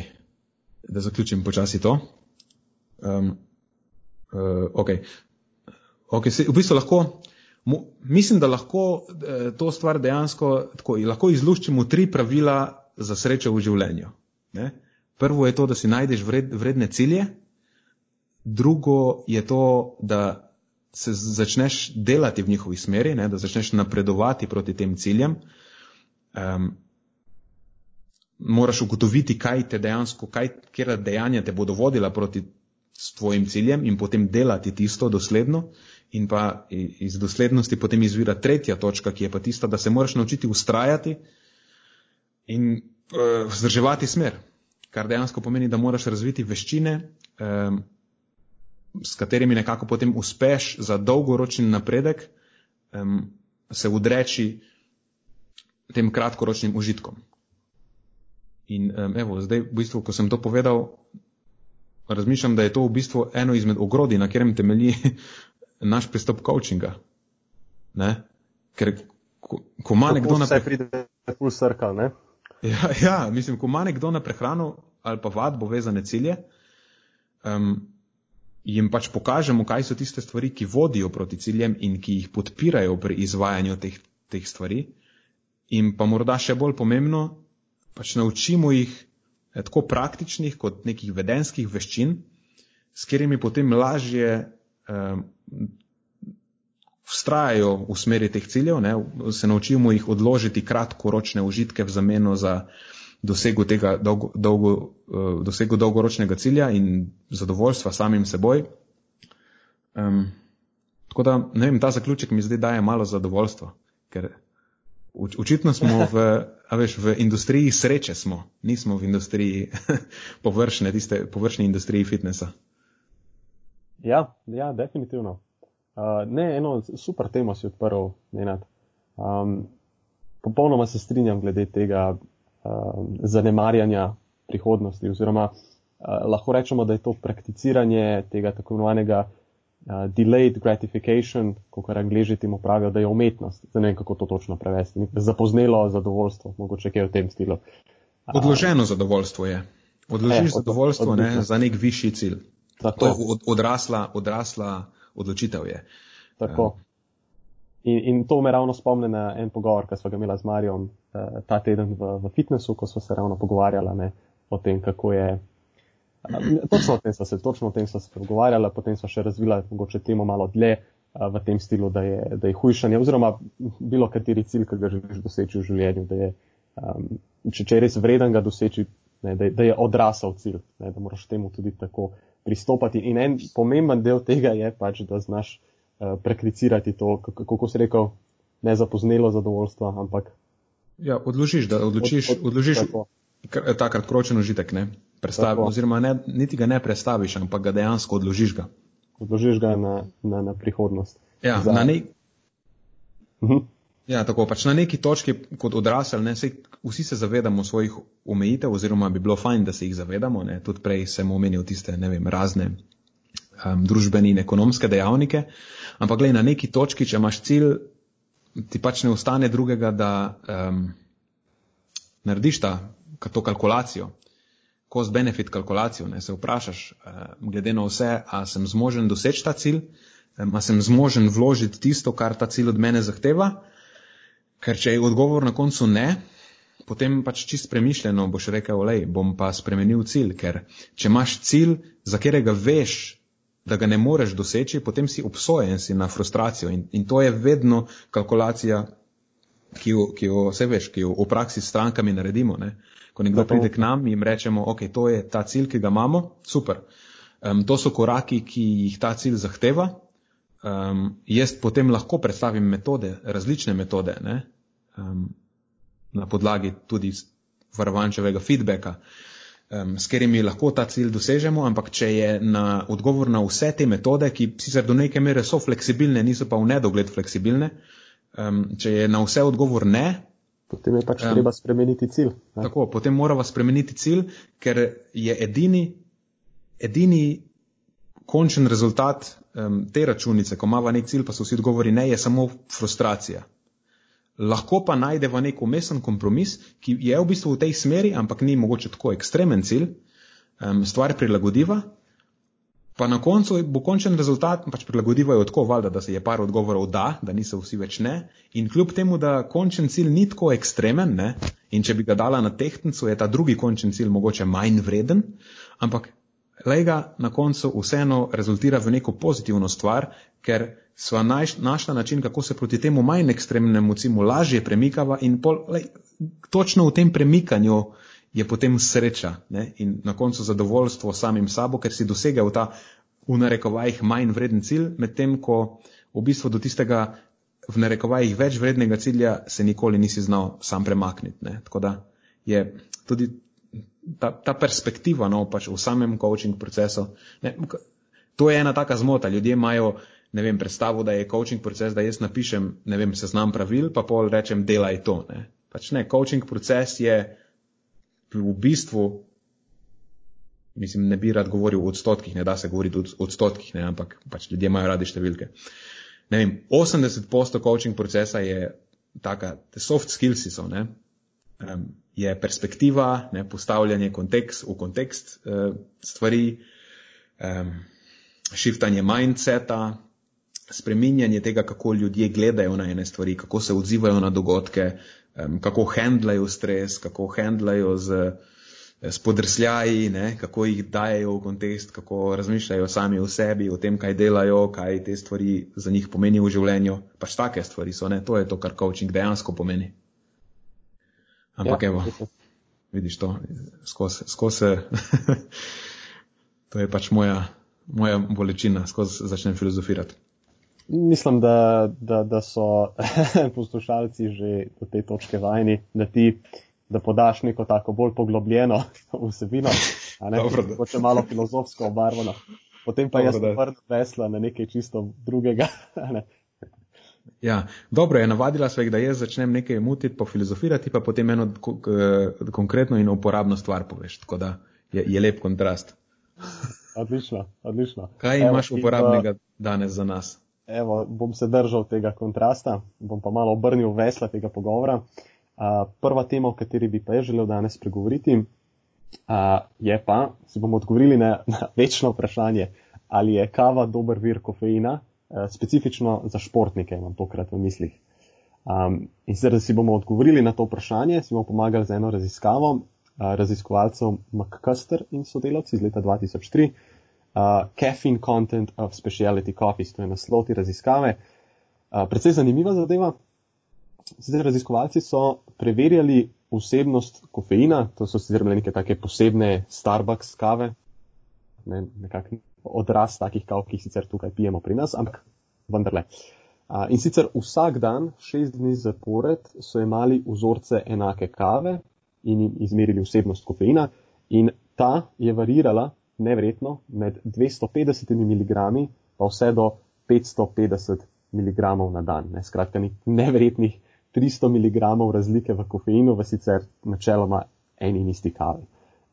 da zaključim počasi to. Um, uh, ok, okay se, v bistvu lahko, mu, mislim, da lahko uh, to stvar dejansko tako, lahko izluščimo tri pravila za srečo v življenju. Ne? Prvo je to, da si najdeš vred, vredne cilje, drugo je to, da se začneš delati v njihovi smeri, ne? da začneš napredovati proti tem ciljem. Um, moraš ugotoviti, kaj te dejansko, kaj, kera dejanja te bodo vodila proti tvojim ciljem in potem delati tisto dosledno. In pa iz doslednosti potem izvira tretja točka, ki je pa tista, da se moraš naučiti ustrajati in uh, vzdrževati smer, kar dejansko pomeni, da moraš razviti veščine, um, s katerimi nekako potem uspeš za dolgoročni napredek, um, se udreči tem kratkoročnim užitkom. In um, evo, zdaj, v bistvu, ko sem to povedal, razmišljam, da je to v bistvu eno izmed ogrodij, na katerem temelji naš pristop coachinga. Ne? Ker ko, ko ima nekdo na prehrano. Circle? Ja, ja, mislim, ko ima nekdo na prehrano ali pa vadbo vezane cilje, um, jim pač pokažemo, kaj so tiste stvari, ki vodijo proti ciljem in ki jih podpirajo pri izvajanju teh, teh stvari. In pa morda še bolj pomembno, pač naučimo jih eh, tako praktičnih kot nekih vedenskih veščin, s katerimi potem lažje eh, vstrajajo v smeri teh ciljev, ne? se naučimo jih odložiti kratkoročne užitke v zameno za dosegu tega dolgo, dolgo, uh, dosegu dolgoročnega cilja in zadovoljstva samim seboj. Um, tako da, ne vem, ta zaključek mi zdaj daje malo zadovoljstva, ker očitno smo v, veš, v industriji sreče smo, nismo v industriji površne, tiste površne industriji fitnessa. Ja, ja, definitivno. Uh, ne, eno super temo si odprl, Nenad. Um, popolnoma se strinjam glede tega, Um, zanemarjanja prihodnosti. Oziroma, uh, lahko rečemo, da je to prakticiranje tega tako imenovanega uh, delayed gratification, kot kar angliži temu pravijo, da je umetnost. Ne vem, kako to točno prevesti. Zapoznelo zadovoljstvo, mogoče kaj v tem stilu. Uh, Odloženo zadovoljstvo je. Odložiš e, zadovoljstvo od, ne, za nek višji cilj. Tako. To je od, odrasla, odrasla odločitev. Je. Tako. Um, In, in to me ravno spomne na en pogovor, ki smo ga imeli z Marijom uh, ta teden v, v fitnessu, ko smo se ravno pogovarjali ne, o tem, kako je. Uh, točno o tem smo se, točno o tem smo se pogovarjali, potem smo še razvila mogoče temo malo dlje uh, v tem stilu, da je, da je hujšanje oziroma bilo kateri cilj, ki ga želiš doseči v življenju, da je, um, če, če je res vreden ga doseči, ne, da, je, da je odrasel cilj, ne, da moraš temu tudi tako pristopati. In en pomemben del tega je pač, da znaš. Eh, preklicirati to, kako se rekel, ne zapoznelo zadovoljstva, ampak. Ja, odložiš, da odločiš, od, od, odložiš ta kratkoročen užitek, ne? Prestavi, oziroma ne, niti ga ne prestaviš, ampak ga dejansko odložiš ga. Odložiš ga na, na, na prihodnost. Ja, Za... na nek. Uh mhm. -huh. Ja, tako pač na neki točki kot odrasel, ne, sej, vsi se zavedamo svojih omejitev, oziroma bi bilo fajn, da se jih zavedamo, ne, tudi prej sem omenil tiste, ne vem, razne um, družbene in ekonomske dejavnike. Ampak gledaj, na neki točki, če imaš cilj, ti pač ne ostane drugega, da um, narediš ta, to kalkulacijo, cost-benefit kalkulacijo, ne se vprašaš, uh, glede na vse, a sem zmožen doseči ta cilj, a sem zmožen vložiti tisto, kar ta cilj od mene zahteva, ker če je odgovor na koncu ne, potem pač čist premišljeno boš rekel, lej, bom pa spremenil cilj, ker če imaš cilj, za katerega veš, da ga ne moreš doseči, potem si obsojen si na frustracijo in, in to je vedno kalkulacija, ki jo, ki jo vse veš, ki jo v praksi s strankami naredimo. Ne? Ko nekdo pride k nam in rečemo, ok, to je ta cilj, ki ga imamo, super. Um, to so koraki, ki jih ta cilj zahteva. Um, jaz potem lahko predstavim metode, različne metode, um, na podlagi tudi varovančevega feedbacka. um, s katerimi lahko ta cilj dosežemo, ampak če je na odgovor na vse te metode, ki sicer do neke mere so fleksibilne, niso pa v nedogled fleksibilne, um, če je na vse odgovor ne. Potem je pač um, treba spremeniti cilj. Ne? Tako, potem moramo spremeniti cilj, ker je edini, edini končen rezultat um, te računice, ko imamo nek cilj, pa so vsi odgovori ne, je samo frustracija lahko pa najdeva nek umesen kompromis, ki je v bistvu v tej smeri, ampak ni mogoče tako ekstremen cilj, um, stvar prilagodiva. Pa na koncu bo končen rezultat, pač prilagodiva je tako, valjda, da se je par odgovorov da, da niso vsi več ne. In kljub temu, da končen cilj ni tako ekstremen, ne, in če bi ga dala na tehtnico, je ta drugi končen cilj mogoče manj vreden, ampak lega na koncu vseeno rezultira v neko pozitivno stvar, ker sva naš, našla način, kako se proti temu manj ekstremnemu cimu lažje premikava in pol, lej, točno v tem premikanju je potem sreča ne? in na koncu zadovoljstvo samim sabo, ker si dosegel ta v narekovajih manj vreden cilj, medtem ko v bistvu do tistega v narekovajih več vrednega cilja se nikoli nisi znal sam premakniti. Ne? Tako da je tudi ta, ta perspektiva no, pač v samem coaching procesu. Ne, to je ena taka zmota. Ljudje imajo ne vem, predstavo, da je coaching proces, da jaz napišem, ne vem, seznam pravil, pa pol rečem, delaj to. Ne. Pač ne, coaching proces je v bistvu, mislim, ne bi rad govoril o odstotkih, ne da se govoriti o odstotkih, ne, ampak pač ljudje imajo radi številke. Ne vem, 80% coaching procesa je taka, te soft skills so, ne, um, je perspektiva, ne, postavljanje kontekst, v kontekst uh, stvari, um, shiftanje mindseta, spreminjanje tega, kako ljudje gledajo na ene stvari, kako se odzivajo na dogodke, um, kako handlajo stres, kako handlajo z, z podrsljaji, ne, kako jih dajo v kontekst, kako razmišljajo sami o sebi, o tem, kaj delajo, kaj te stvari za njih pomenijo v življenju. Pač take stvari so, ne, to je to, kar coaching dejansko pomeni. Ampak ja, evo, vidiš to, skozi, skozi to je pač moja, moja bolečina, skozi začnem filozofirati. Mislim, da, da, da so poslušalci že do te točke vajni, da ti da podaš neko tako bolj poglobljeno vsebino, ne pa če malo filozofsko obarvano. Potem pa Dobro, jaz vrnem vesla na nekaj čisto drugega. Ne. Ja, dobro je, navadila sva jih, da jaz začnem nekaj mutiti, pa filozofirati, pa potem eno konkretno in uporabno stvar poveš. Tako da je, je lep kontrast. Odlično, odlično. Kaj Evo, imaš uporabnega danes za nas? Evo, bom se držal tega kontrasta, bom pa malo obrnil vesla tega pogovora. Uh, prva tema, o kateri bi pa jaz želel danes pregovoriti, uh, je pa, si bomo odgovorili na, na večno vprašanje, ali je kava dober vir kofeina, uh, specifično za športnike, imam tokrat v mislih. Um, in zdaj, da si bomo odgovorili na to vprašanje, si bomo pomagali z eno raziskavo uh, raziskovalcev McCuster in sodelavci iz leta 2003 uh, Caffeine Content of Specialty Coffees, to je naslov te raziskave. Uh, predvsej zanimiva zadeva. Zdaj, raziskovalci so preverjali vsebnost kofeina, to so sicer bile neke take posebne Starbucks kave, ne, nekak odraz takih kav, ki jih sicer tukaj pijemo pri nas, ampak vendarle. Uh, in sicer vsak dan, šest dni zapored, so imeli vzorce enake kave in jim izmerili vsebnost kofeina in ta je varirala nevredno med 250 mg pa vse do 550 mg na dan. Ne. Skratka, nevrednih 300 mg razlike v kofeinu v sicer načeloma eni in isti kavi.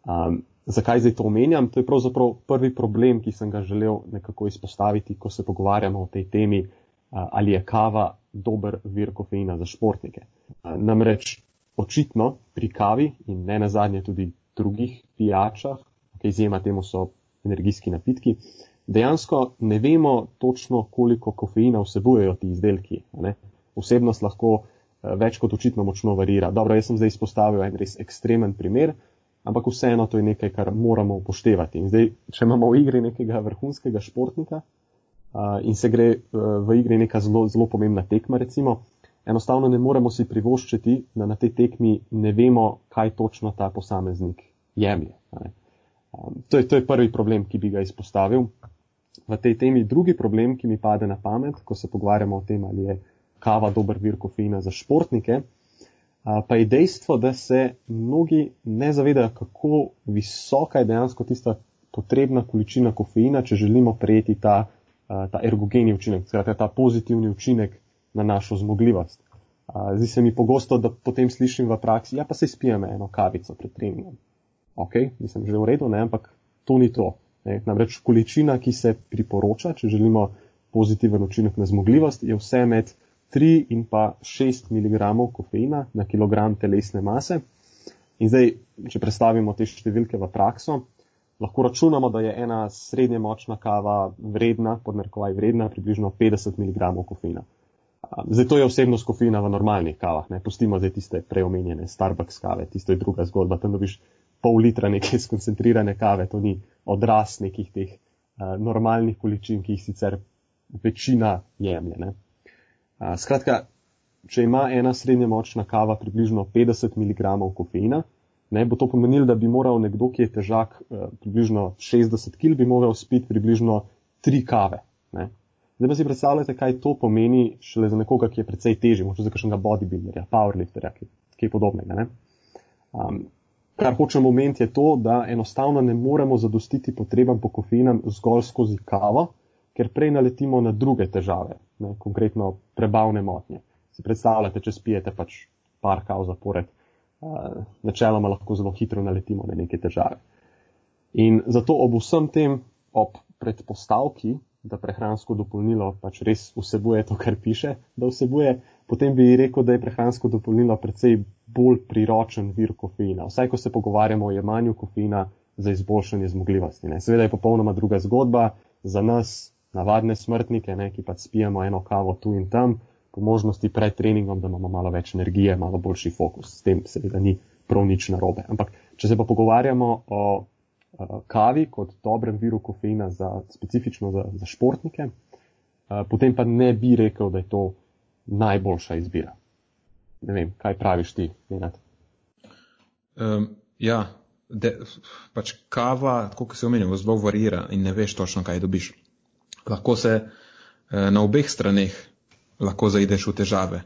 Um, zakaj zdaj to omenjam? To je pravzaprav prvi problem, ki sem ga želel nekako izpostaviti, ko se pogovarjamo o tej temi, uh, ali je kava dober vir kofeina za športnike. Uh, namreč očitno pri kavi in ne nazadnje tudi drugih pijačah izjema temu so energijski napitki. Dejansko ne vemo točno, koliko kofeina vsebujejo ti izdelki. Vsebnost lahko eh, več kot očitno močno varira. Dobro, jaz sem zdaj izpostavil en res ekstremen primer, ampak vseeno to je nekaj, kar moramo upoštevati. In zdaj, če imamo v igri nekega vrhunskega športnika uh, in se gre uh, v igri neka zelo, zelo pomembna tekma, recimo, enostavno ne moremo si privoščiti, da na tej tekmi ne vemo, kaj točno ta posameznik jemlje. Um, to, je, to je prvi problem, ki bi ga izpostavil. V tej temi drugi problem, ki mi pade na pamet, ko se pogovarjamo o tem, ali je kava dober vir kofeina za športnike, pa je dejstvo, da se mnogi ne zavedajo, kako visoka je dejansko tista potrebna količina kofeina, če želimo prejeti ta, ta ergogeni učinek, skratka ta pozitivni učinek na našo zmogljivost. Zdi se mi pogosto, da potem slišim v praksi, ja pa se spijem eno kavico pred treningom. Ok, nisem že v redu, ne, ampak to ni to. Ne. Namreč količina, ki se priporoča, če želimo pozitiven učinek na zmogljivost, je vse med 3 in pa 6 mg kofeina na kilogram telesne mase. In zdaj, če predstavimo te številke v prakso, lahko računamo, da je ena srednje močna kava vredna, podmerkovaj vredna, približno 50 mg kofeina. Zdaj, to je osebnost kofeina v normalnih kavah, ne pustimo zdaj tiste preomenjene Starbucks kave, tisto je druga zgodba, tam dobiš pol litra neke skoncentrirane kave, to ni odraz nekih teh uh, normalnih količin, ki jih sicer večina jemlje. Ne. Skratka, če ima ena srednja močna kava približno 50 mg kofeina, ne, bo to pomenilo, da bi moral nekdo, ki je težak eh, približno 60 kg, bi moral spiti približno 3 kave. Ne. Zdaj pa si predstavljate, kaj to pomeni šele za nekoga, ki je precej težji, morda za kakšnega bodybuilderja, powerlifterja, ki, ki je podobnega. Um, kar hočem omeniti je to, da enostavno ne moremo zadostiti potrebam po kofeinam zgolj skozi kavo, ker prej naletimo na druge težave, ne, konkretno prebavne motnje. Si predstavljate, če spijete pač par kav zapored, uh, načeloma lahko zelo hitro naletimo na neke težave. In zato ob vsem tem, ob predpostavki, da prehransko dopolnilo pač res vsebuje to, kar piše, da vsebuje, potem bi rekel, da je prehransko dopolnilo precej bolj priročen vir kofeina. Vsaj, ko se pogovarjamo o jemanju kofeina za izboljšanje zmogljivosti. Ne. Seveda je popolnoma druga zgodba. Za nas navadne smrtnike, ne, ki pa spijemo eno kavo tu in tam, po možnosti pred treningom, da imamo malo več energije, malo boljši fokus. S tem seveda ni prav nič narobe. Ampak, če se pa pogovarjamo o kavi kot dobrem viru kofeina za, specifično za, za športnike, uh, potem pa ne bi rekel, da je to najboljša izbira. Ne vem, kaj praviš ti, Nenad? Um, ja, de, pač kava, kot se omenja, zelo varira in ne veš točno, kaj dobiš lahko se eh, na obeh straneh lahko zaideš v težave.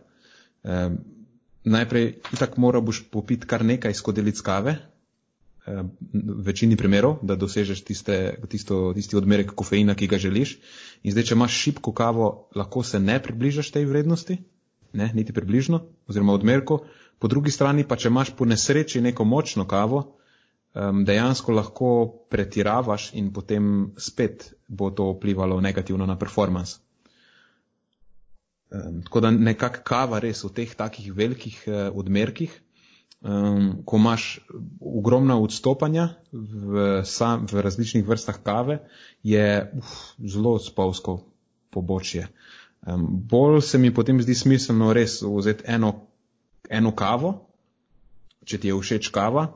Eh, najprej itak moraš popiti kar nekaj skodelic kave, eh, v večini primerov, da dosežeš tiste, tisto, tisti odmerek kofeina, ki ga želiš. In zdaj, če imaš šipko kavo, lahko se ne približaš tej vrednosti, ne, niti približno, oziroma odmerku. Po drugi strani pa, če imaš po nesreči neko močno kavo, um, dejansko lahko pretiravaš in potem spet bo to vplivalo negativno na performance. Um, tako da nekak kava res v teh takih velikih uh, odmerkih, um, ko imaš ogromna odstopanja v, sam, v različnih vrstah kave, je uf, zelo spolsko pobočje. Um, bolj se mi potem zdi smiselno res vzeti eno, eno kavo, če ti je všeč kava,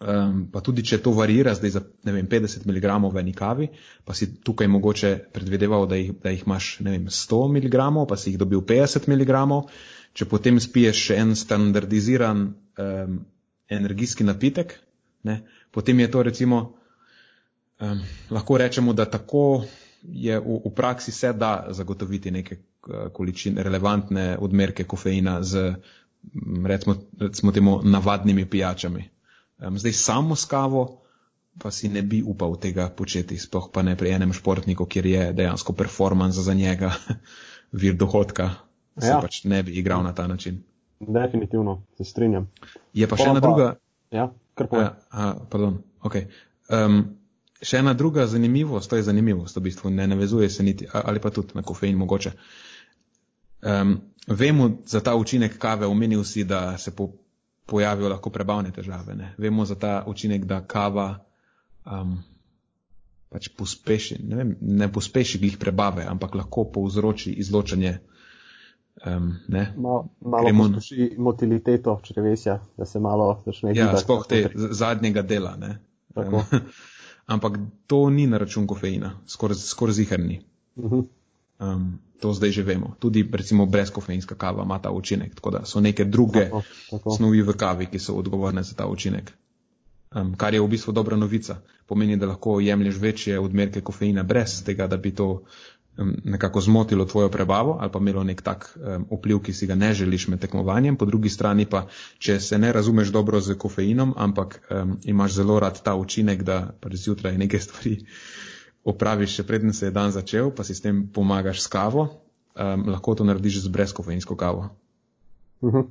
Um, pa tudi, če to varira zdaj za vem, 50 mg v eni kavi, pa si tukaj mogoče predvideval, da jih, da jih imaš vem, 100 mg, pa si jih dobil 50 mg, če potem spiješ še en standardiziran um, energijski napitek, ne, potem je to recimo, um, lahko rečemo, da tako je v, v praksi se da zagotoviti neke količine, relevantne odmerke kofeina z, recimo, recimo temu, navadnimi pijačami. Um, zdaj samo s kavo pa si ne bi upal tega početi, sploh pa ne pri enem športniku, kjer je dejansko performance za njega vir dohodka. Se ja. pač ne bi igral na ta način. Definitivno, se strinjam. Je pa, pa še ena pa, druga. Ja, kar pa. Ja, pardon, ok. Um, še ena druga zanimivost, to je zanimivost, v bistvu ne navezuje se niti, ali pa tudi na kofein mogoče. Um, vemo za ta učinek kave, omenil si, da se po pojavijo lahko prebavne težave. Ne. Vemo za ta učinek, da kava um, pač pospeši, ne, vem, ne pospeši glih prebave, ampak lahko povzroči izločanje. Um, malo malo pospeši motiliteto črevesja, da se malo začne gibati. Ja, sploh te zadnjega dela. Um, ampak to ni na račun kofeina, skoraj skor zihrni. Uh -huh. um, to zdaj že vemo. Tudi recimo brezkofeinska kava ima ta učinek, tako da so neke druge tako, tako. snovi v kavi, ki so odgovorne za ta učinek. Um, kar je v bistvu dobra novica. Pomeni, da lahko jemlješ večje odmerke kofeina brez tega, da bi to nekako zmotilo tvojo prebavo ali pa imelo nek tak um, vpliv, ki si ga ne želiš med tekmovanjem. Po drugi strani pa, če se ne razumeš dobro z kofeinom, ampak um, imaš zelo rad ta učinek, da pač zjutraj nekaj stvari opraviš, še preden se je dan začel, pa si s tem pomagaš s kavo, um, lahko to narediš z brezkofeinsko kavo. Uh mhm. -huh.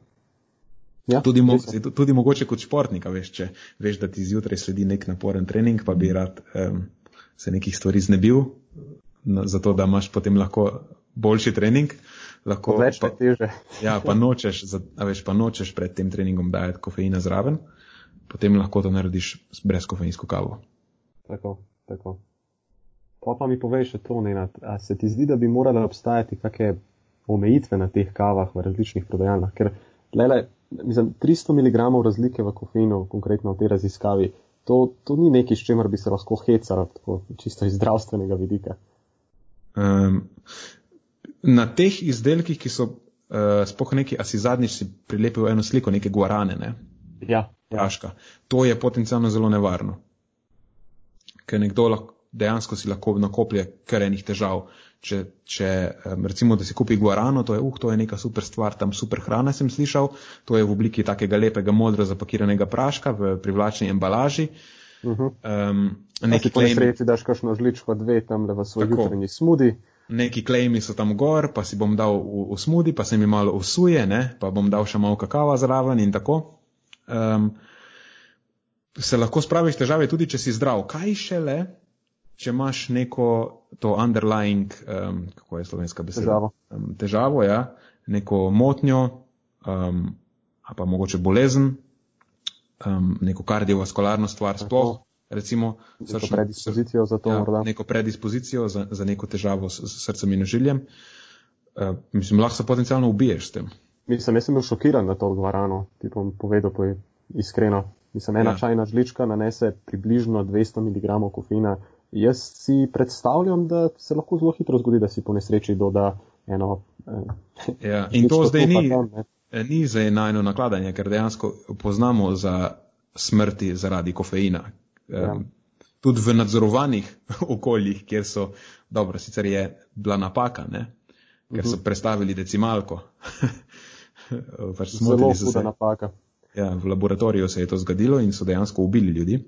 ja, tudi, mo tudi, tudi mogoče kot športnika, veš, če veš, da ti zjutraj sledi nek naporen trening, pa bi rad um, se nekih stvari znebil, zato da imaš potem lahko boljši trening. Lahko, več pa teže. ja, pa nočeš, a veš, pa nočeš pred tem treningom dajati kofeina zraven, potem lahko to narediš s brezkofeinsko kavo. Tako, tako. Pa pa mi povej še to, Nenad, a se ti zdi, da bi morale obstajati kakšne omejitve na teh kavah v različnih prodajalnah? Ker, lele, mislim, 300 mg razlike v kofeinu, konkretno v tej raziskavi, to, to ni nekaj, s čemer bi se lahko hecalo, tako čisto iz zdravstvenega vidika. Um, na teh izdelkih, ki so uh, spoh neki, a si zadnjič si prilepil eno sliko, neke guarane, ne? Ja. Praška. Ja. To je potencialno zelo nevarno. Ker nekdo lahko, dejansko si lahko nakoplje kar enih težav. Če, če um, recimo, da si kupi guarano, to je, uh, to je neka super stvar, tam super hrana sem slišal, to je v obliki takega lepega modro zapakiranega praška v privlačni embalaži. Uh -huh. um, neki klejmi. Sredi, daš kakšno žličko dve tam v svoj jutranji smudi. Neki klejmi so tam gor, pa si bom dal v, v smudi, pa se mi malo usuje, ne? pa bom dal še malo kakava zraven in tako. Um, se lahko spraviš težave tudi, če si zdrav. Kaj šele, če imaš neko to underlying, um, kako je slovenska beseda? Težavo. Um, težavo, ja, neko motnjo, um, a pa mogoče bolezen, um, neko kardiovaskularno stvar sploh recimo, neko predispozicijo za to, ja, morda. Neko predispozicijo za, za neko težavo s, s srcem in žiljem. Uh, mislim, lahko se potencialno ubiješ s tem. Mislim, jaz sem bil šokiran na to odgovarjano, ti bom povedal po iskreno. Mislim, ena ja. čajna žlička nanese približno 200 mg kofeina. Jaz si predstavljam, da se lahko zelo hitro zgodi, da si po nesreči doda eno. Eh, ja, in to zdaj ni, tam, ni za eno nakladanje, ker dejansko poznamo za smrti zaradi kofeina, Ja. Tudi v nadzorovanih okoljih, kjer so, dobro, sicer je bila napaka, ne? ker so mhm. prestavili decimalko. pač Zelo huda napaka. Ja, v laboratoriju se je to zgodilo in so dejansko ubili ljudi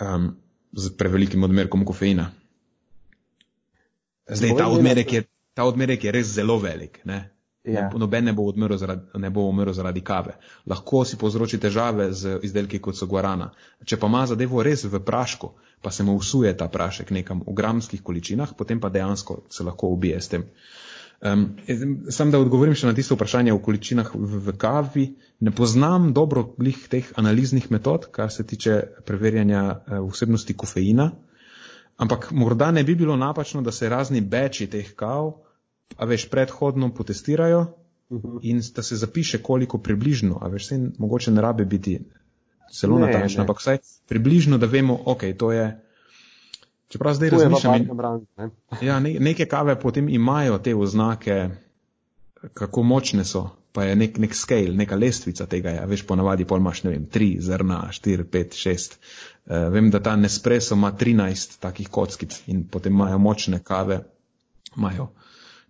um, z prevelikim odmerkom kofeina. Zdaj, ta odmerek, je, ta odmerek je res zelo velik. Ne? Ja. Noben ne bo, zaradi, ne bo umrl zaradi kave. Lahko si povzroči težave z izdelki kot so guarana. Če pa ima zadevo res v prašku, pa se mu usuje ta prašek nekam v gramskih količinah, potem pa dejansko se lahko ubije s tem. Um, sam da odgovorim še na tisto vprašanje o količinah v, v kavi. Ne poznam dobro glih teh analiznih metod, kar se tiče preverjanja uh, vsebnosti kofeina, ampak morda ne bi bilo napačno, da se razni beči teh kav a veš, predhodno potestirajo uh mhm. -huh. in da se zapiše, koliko približno, a veš, se mogoče ne rabe biti zelo natančno, ampak vsaj približno, da vemo, ok, to je. Čeprav zdaj razmišljam, in, ne? ja, ne, neke kave potem imajo te oznake, kako močne so, pa je nek, nek scale, neka lestvica tega, ja, veš, ponavadi pol imaš, ne vem, tri zrna, štiri, pet, šest. Uh, vem, da ta Nespresso ima 13 takih kockic in potem imajo močne kave, imajo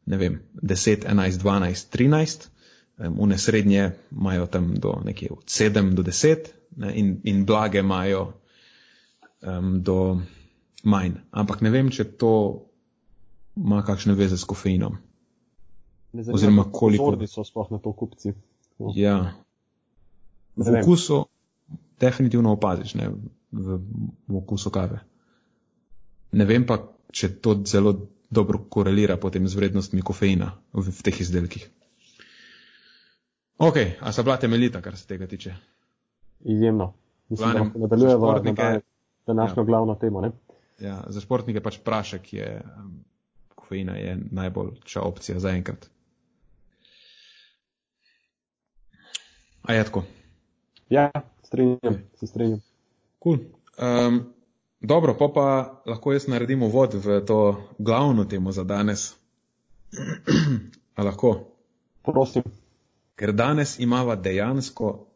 ne vem, 10, 11, 12, 13, une srednje imajo tam do nekje od 7 do 10 ne, in, in blage imajo um, do manj. Ampak ne vem, če to ima kakšne veze s kofeinom. Oziroma, koliko ljudi so sploh na to kupci. No. Ja. V okusu definitivno opaziš, ne, v, v okusu kave. Ne vem pa, če to zelo dobro korelira potem z vrednostmi kofeina v, v teh izdelkih. Ok, a so bila temeljita, kar se tega tiče? Izjemno. Mislim, Planem, da nadaljujemo na današnjo ja. glavno temo. Ne? Ja, za športnike pač prašek je, um, kofeina je najboljša opcija za enkrat. A je tako? Ja, strinjam, okay. se strinjam. Cool. Um, Dobro, pa pa lahko jaz naredim uvod v to glavno temo za danes. A lahko? Prosim. Ker danes imava dejansko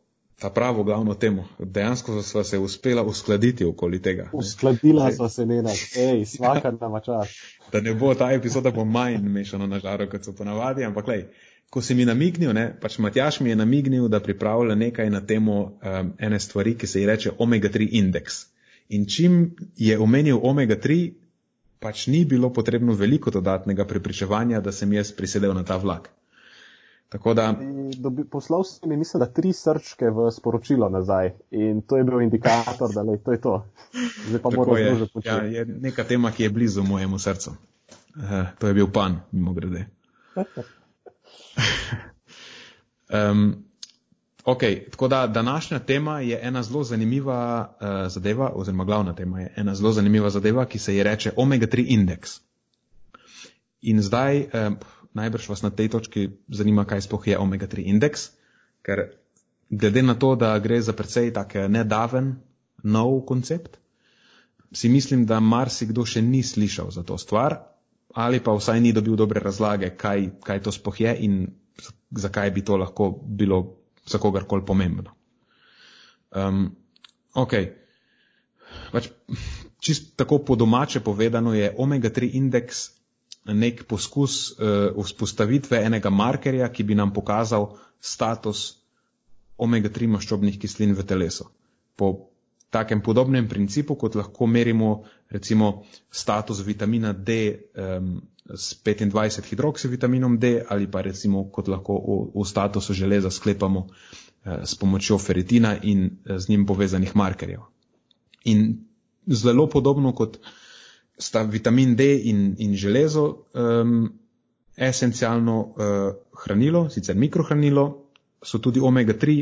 ta pravo glavno temo. Dejansko sva se uspela uskladiti okoli tega. Uskladila sva se njena, hej, svaka nama čas. Da ne bo ta epizoda bo manj mešana na žaro, kot so ponavadi, ampak lej, ko si mi namignil, ne, pač Matjaš mi je namignil, da pripravlja nekaj na temo um, ene stvari, ki se ji reče omega-3 indeks. In čim je omenil omega-3, pač ni bilo potrebno veliko dodatnega prepričevanja, da sem jaz prisedel na ta vlak. Tako da. Dobi, poslal si mi, mislim, da tri srčke v sporočilo nazaj in to je bil indikator, da lej, to je to. Zdaj pa moram združiti početi. Ja, je neka tema, ki je blizu mojemu srcu. Uh, to je bil pan, mimo grede. um, ok, tako da današnja tema je ena zelo zanimiva uh, zadeva, oziroma glavna tema je ena zelo zanimiva zadeva, ki se ji reče omega-3 indeks. In zdaj. Uh, najbrž vas na tej točki zanima, kaj spoh je omega-3 indeks, ker glede na to, da gre za precej tak nedaven, nov koncept, si mislim, da marsikdo še ni slišal za to stvar ali pa vsaj ni dobil dobre razlage, kaj, kaj to spoh je in zakaj bi to lahko bilo za kogarkoli pomembno. Um, ok. Pač, čist tako po domače povedano je omega-3 indeks nek poskus uh, vzpostavitve enega markerja, ki bi nam pokazal status omega-3 maščobnih kislin v telesu. Po takem podobnem principu, kot lahko merimo recimo status vitamina D um, s 25 hidroksivitaminom D ali pa recimo kot lahko v, v statusu železa sklepamo uh, s pomočjo feritina in uh, z njim povezanih markerjev. In zelo podobno kot uh, sta vitamin D in, in železo um, esencialno uh, hranilo, sicer mikrohranilo, so tudi omega-3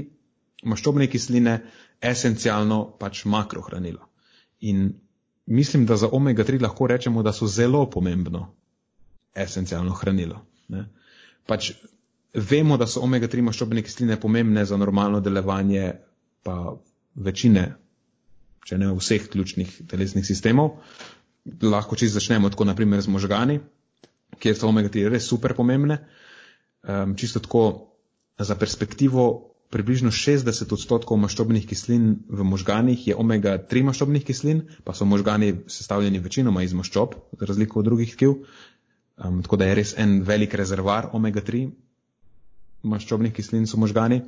maščobne kisline esencialno pač makrohranilo. In mislim, da za omega-3 lahko rečemo, da so zelo pomembno esencialno hranilo. Ne? Pač vemo, da so omega-3 maščobne kisline pomembne za normalno delovanje pa večine, če ne vseh ključnih telesnih sistemov, lahko čisto začnemo tako, naprimer, z možgani, kjer so omega-3 res super pomembne. Um, čisto tako za perspektivo, približno 60 odstotkov maščobnih kislin v možganih je omega-3 maščobnih kislin, pa so možgani sestavljeni večinoma iz maščob, za razliko od drugih tkiv. Um, tako da je res en velik rezervar omega-3 maščobnih kislin so možgani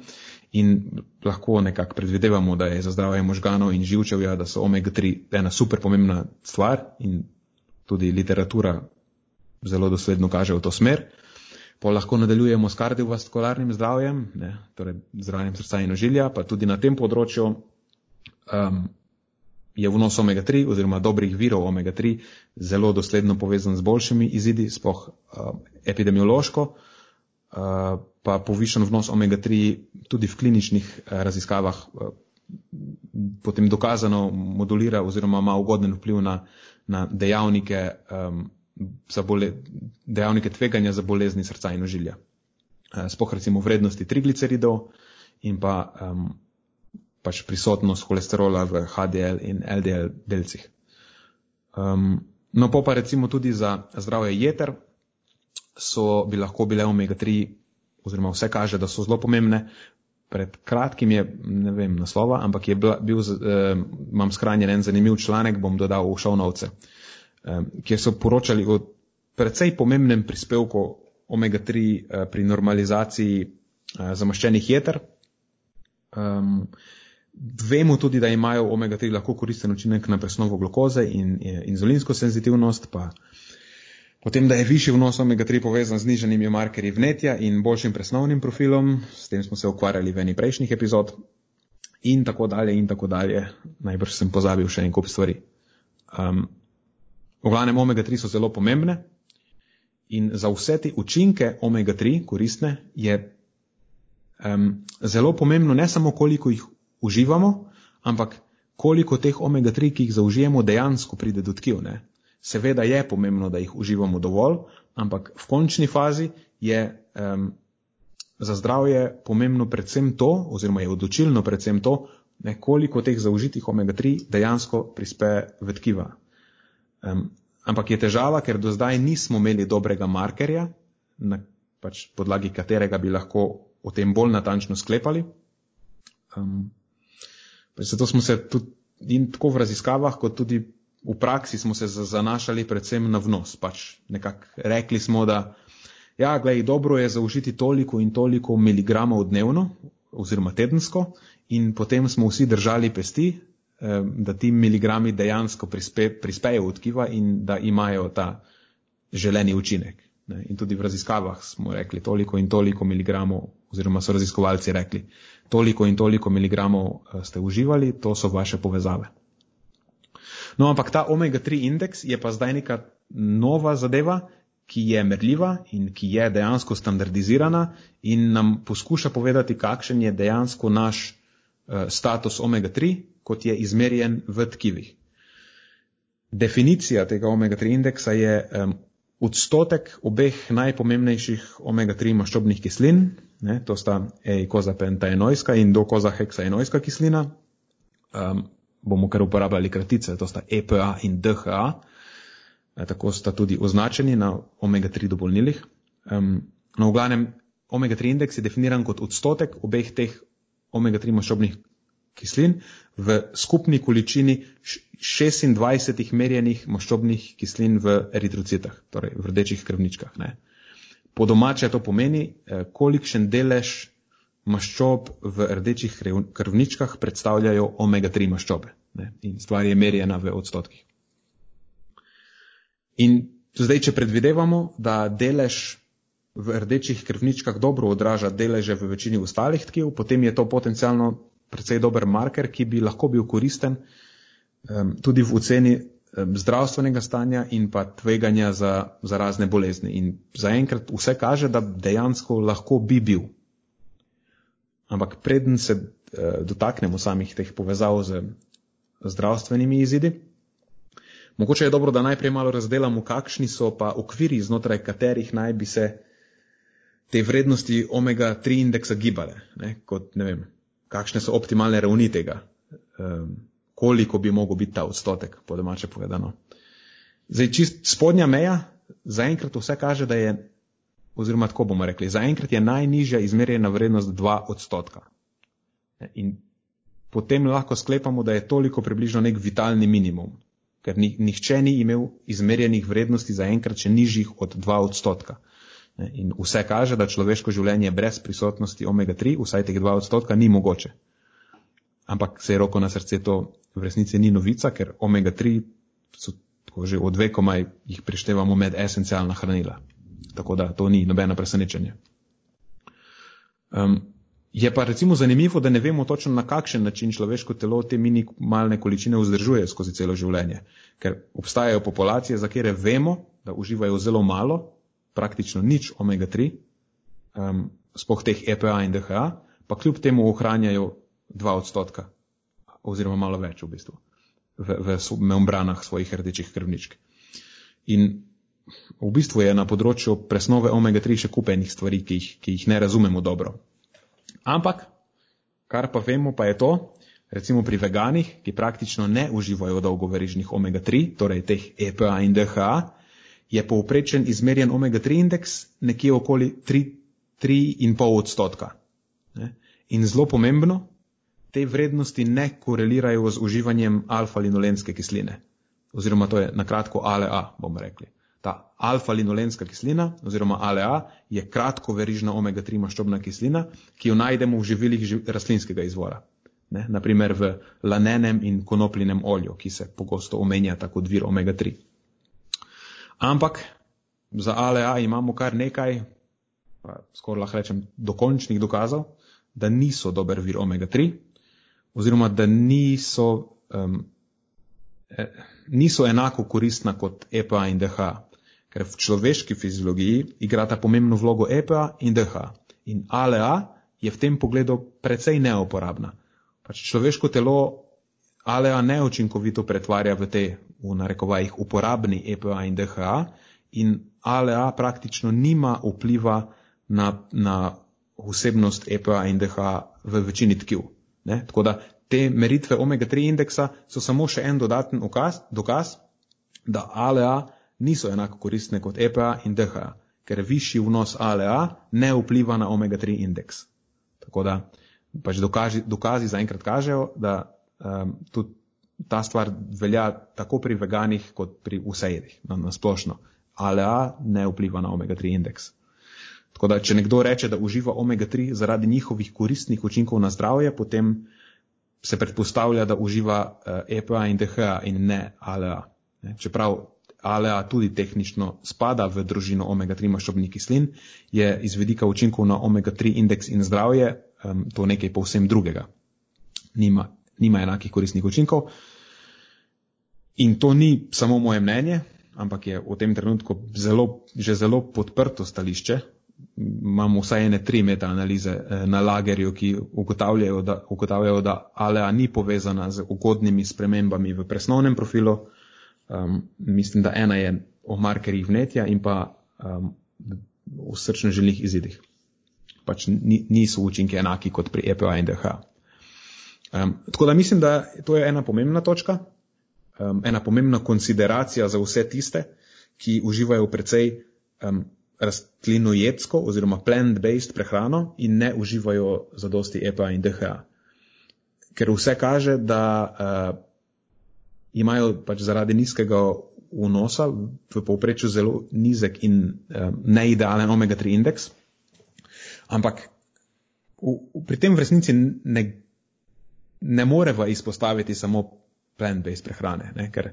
in lahko nekako predvidevamo, da je za zdravje možganov in živčevja, da so omega-3 ena super pomembna stvar in tudi literatura zelo dosledno kaže v to smer. Pa lahko nadaljujemo s kardiovaskularnim zdravjem, ne, torej zdravjem srca in ožilja, pa tudi na tem področju um, je vnos omega-3 oziroma dobrih virov omega-3 zelo dosledno povezan z boljšimi izidi, spoh uh, epidemiološko. Uh, pa povišen vnos omega-3 tudi v kliničnih eh, raziskavah eh, potem dokazano modulira oziroma ima ugoden vpliv na, na dejavnike, um, za bole, dejavnike tveganja za bolezni srca in ožilja. Eh, spoh recimo vrednosti trigliceridov in pa um, pač prisotnost holesterola v HDL in LDL delcih. Um, no, pa recimo tudi za zdravje jeter so bi lahko bile omega-3 oziroma vse kaže, da so zelo pomembne. Pred kratkim je, ne vem naslova, ampak je bila, bil, eh, imam skranjen en zanimiv članek, bom dodal v šovnovce, eh, kjer so poročali o precej pomembnem prispevku omega-3 eh, pri normalizaciji eh, zamaščenih jeter. Um, vemo tudi, da imajo omega-3 lahko koristen učinek na presnovo glukoze in, eh, inzulinsko senzitivnost, pa Potem, da je višji vnos omega-3 povezan z nižanimi markerji vnetja in boljšim presnovnim profilom, s tem smo se ukvarjali v eni prejšnjih epizod, in tako dalje, in tako dalje. Najbrž sem pozabil še en kup stvari. Um, v glavnem, omega-3 so zelo pomembne in za vse te učinke omega-3 koristne je um, zelo pomembno ne samo koliko jih uživamo, ampak koliko teh omega-3, ki jih zaužijemo, dejansko pride do tkiv. Seveda je pomembno, da jih uživamo dovolj, ampak v končni fazi je um, za zdravje pomembno predvsem to, oziroma je odločilno predvsem to, ne, koliko teh zaužitih omega-3 dejansko prispe v tkiva. Um, ampak je težava, ker do zdaj nismo imeli dobrega markerja, na pač podlagi katerega bi lahko o tem bolj natančno sklepali. Um, zato smo se tudi in tako v raziskavah, kot tudi v praksi smo se zanašali predvsem na vnos. Pač nekako rekli smo, da ja, gledaj, dobro je zaužiti toliko in toliko miligramov dnevno oziroma tedensko in potem smo vsi držali pesti, da ti miligrami dejansko prispe, prispejo v tkiva in da imajo ta želeni učinek. In tudi v raziskavah smo rekli toliko in toliko miligramov, oziroma so raziskovalci rekli, toliko in toliko miligramov eh, ste uživali, to so vaše povezave. No, ampak ta omega-3 indeks je pa zdaj neka nova zadeva, ki je merljiva in ki je dejansko standardizirana in nam poskuša povedati, kakšen je dejansko naš uh, status omega-3, kot je izmerjen v tkivih. Definicija tega omega-3 indeksa je um, odstotek obeh najpomembnejših omega-3 maščobnih kislin, ne, to sta eikozapentaenojska in dokozaheksaenojska kislina, um, bomo kar uporabljali kratice, to sta EPA in DHA, e, tako sta tudi označeni na omega-3 dopolnilih. Um, no, v glavnem, omega-3 indeks je definiran kot odstotek obeh teh omega-3 maščobnih kislin v skupni količini 26 merjenih maščobnih kislin v eritrocitah, torej v rdečih krvničkah. Ne. Po domače to pomeni, eh, kolikšen delež maščob v rdečih krvničkah predstavljajo omega-3 maščobe. Ne. In stvar je merjena v odstotkih. In zdaj, če predvidevamo, da delež v rdečih krvničkah dobro odraža deleže v večini ostalih tkiv, potem je to potencialno precej dober marker, ki bi lahko bil koristen um, tudi v oceni um, zdravstvenega stanja in pa tveganja za, za razne bolezni. In zaenkrat vse kaže, da dejansko lahko bi bil. Ampak preden se uh, dotaknemo samih teh povezav z zdravstvenimi izidi, mogoče je dobro, da najprej malo razdelamo, kakšni so pa okviri, znotraj katerih naj bi se te vrednosti omega-3 indeksa gibale. Ne, kot, ne vem, kakšne so optimalne ravni tega, um, koliko bi mogel biti ta odstotek, po domače povedano. Zdaj, čist spodnja meja, zaenkrat vse kaže, da je, oziroma tako bomo rekli, zaenkrat je najnižja izmerjena vrednost 2 odstotka. In potem lahko sklepamo, da je toliko približno nek vitalni minimum, ker nihče ni imel izmerjenih vrednosti zaenkrat še nižjih od 2 odstotka. In vse kaže, da človeško življenje brez prisotnosti omega-3, vsaj teh 2 odstotka, ni mogoče. Ampak se je roko na srce, to v resnici ni novica, ker omega-3 so tako že od vekoma jih prištevamo med esencialna hranila. Tako da to ni nobeno presenečenje. Um, je pa recimo zanimivo, da ne vemo točno na kakšen način človeško telo te minimalne količine vzdržuje skozi celo življenje. Ker obstajajo populacije, za kere vemo, da uživajo zelo malo praktično nič omega-3, um, spoh teh EPA in DHA, pa kljub temu ohranjajo 2 odstotka, oziroma malo več v bistvu, v, v membranah svojih rdečih krvničk. In v bistvu je na področju presnove omega-3 še kupenih stvari, ki jih, ki jih ne razumemo dobro. Ampak, kar pa vemo, pa je to, recimo pri veganih, ki praktično ne uživajo dolgoverižnih omega-3, torej teh EPA in DHA, je povprečen izmerjen omega-3 indeks nekje okoli 3,5 odstotka. In zelo pomembno, te vrednosti ne korelirajo z uživanjem alfa-linolenske kisline. Oziroma to je nakratko ALA, bomo rekli. Ta alfa-linolenska kislina oziroma ALA je kratko verižna omega-3 maščobna kislina, ki jo najdemo v živilih rastlinskega izvora. Ne? Naprimer v lanenem in konopljinem olju, ki se pogosto omenjata kot vir omega-3. Ampak za ALA imamo kar nekaj, skoraj lahko rečem, dokončnih dokazov, da niso dober vir omega-3, oziroma da niso, um, niso enako koristna kot EPA in DHA, ker v človeški fiziologiji igrata pomembno vlogo EPA in DHA. In ALA je v tem pogledu precej neoporabna. Pač človeško telo ALA neučinkovito pretvarja v te v narekovajih uporabni EPA in DHA in ALA praktično nima vpliva na, na vsebnost EPA in DHA v večini tkiv. Ne? Tako da te meritve omega-3 indeksa so samo še en dodaten ukaz, dokaz, da ALA niso enako koristne kot EPA in DHA, ker višji vnos ALA ne vpliva na omega-3 indeks. Tako da pač dokazi, dokazi zaenkrat kažejo, da um, tudi ta stvar velja tako pri veganih kot pri vsejedih na, na splošno. ALA ne vpliva na omega-3 indeks. Tako da, če nekdo reče, da uživa omega-3 zaradi njihovih koristnih učinkov na zdravje, potem se predpostavlja, da uživa EPA in DHA in ne ALA. Čeprav ALA tudi tehnično spada v družino omega-3 maščobnih kislin, je iz vedika učinkov na omega-3 indeks in zdravje um, to nekaj povsem drugega. Nima, nima enakih koristnih učinkov. In to ni samo moje mnenje, ampak je v tem trenutku zelo, že zelo podprto stališče. Imamo vsaj ene tri metaanalize eh, na lagerju, ki ugotavljajo, da, ugotavljajo, da ALEA ni povezana z ugodnimi spremembami v presnovnem profilu. Um, mislim, da ena je o markerjih vnetja in pa um, v srčno želih izidih. Pač niso učinki enaki kot pri EPA in DH. Um, tako da mislim, da to je ena pomembna točka um, ena pomembna konsideracija za vse tiste, ki uživajo precej um, rastlinojedsko oziroma plant-based prehrano in ne uživajo zadosti EPA in DHA. Ker vse kaže, da uh, imajo pač zaradi nizkega vnosa v povprečju zelo nizek in um, neidealen omega-3 indeks, ampak v, v, pri tem v resnici ne, ne moreva izpostaviti samo plant-based prehrane, ne? ker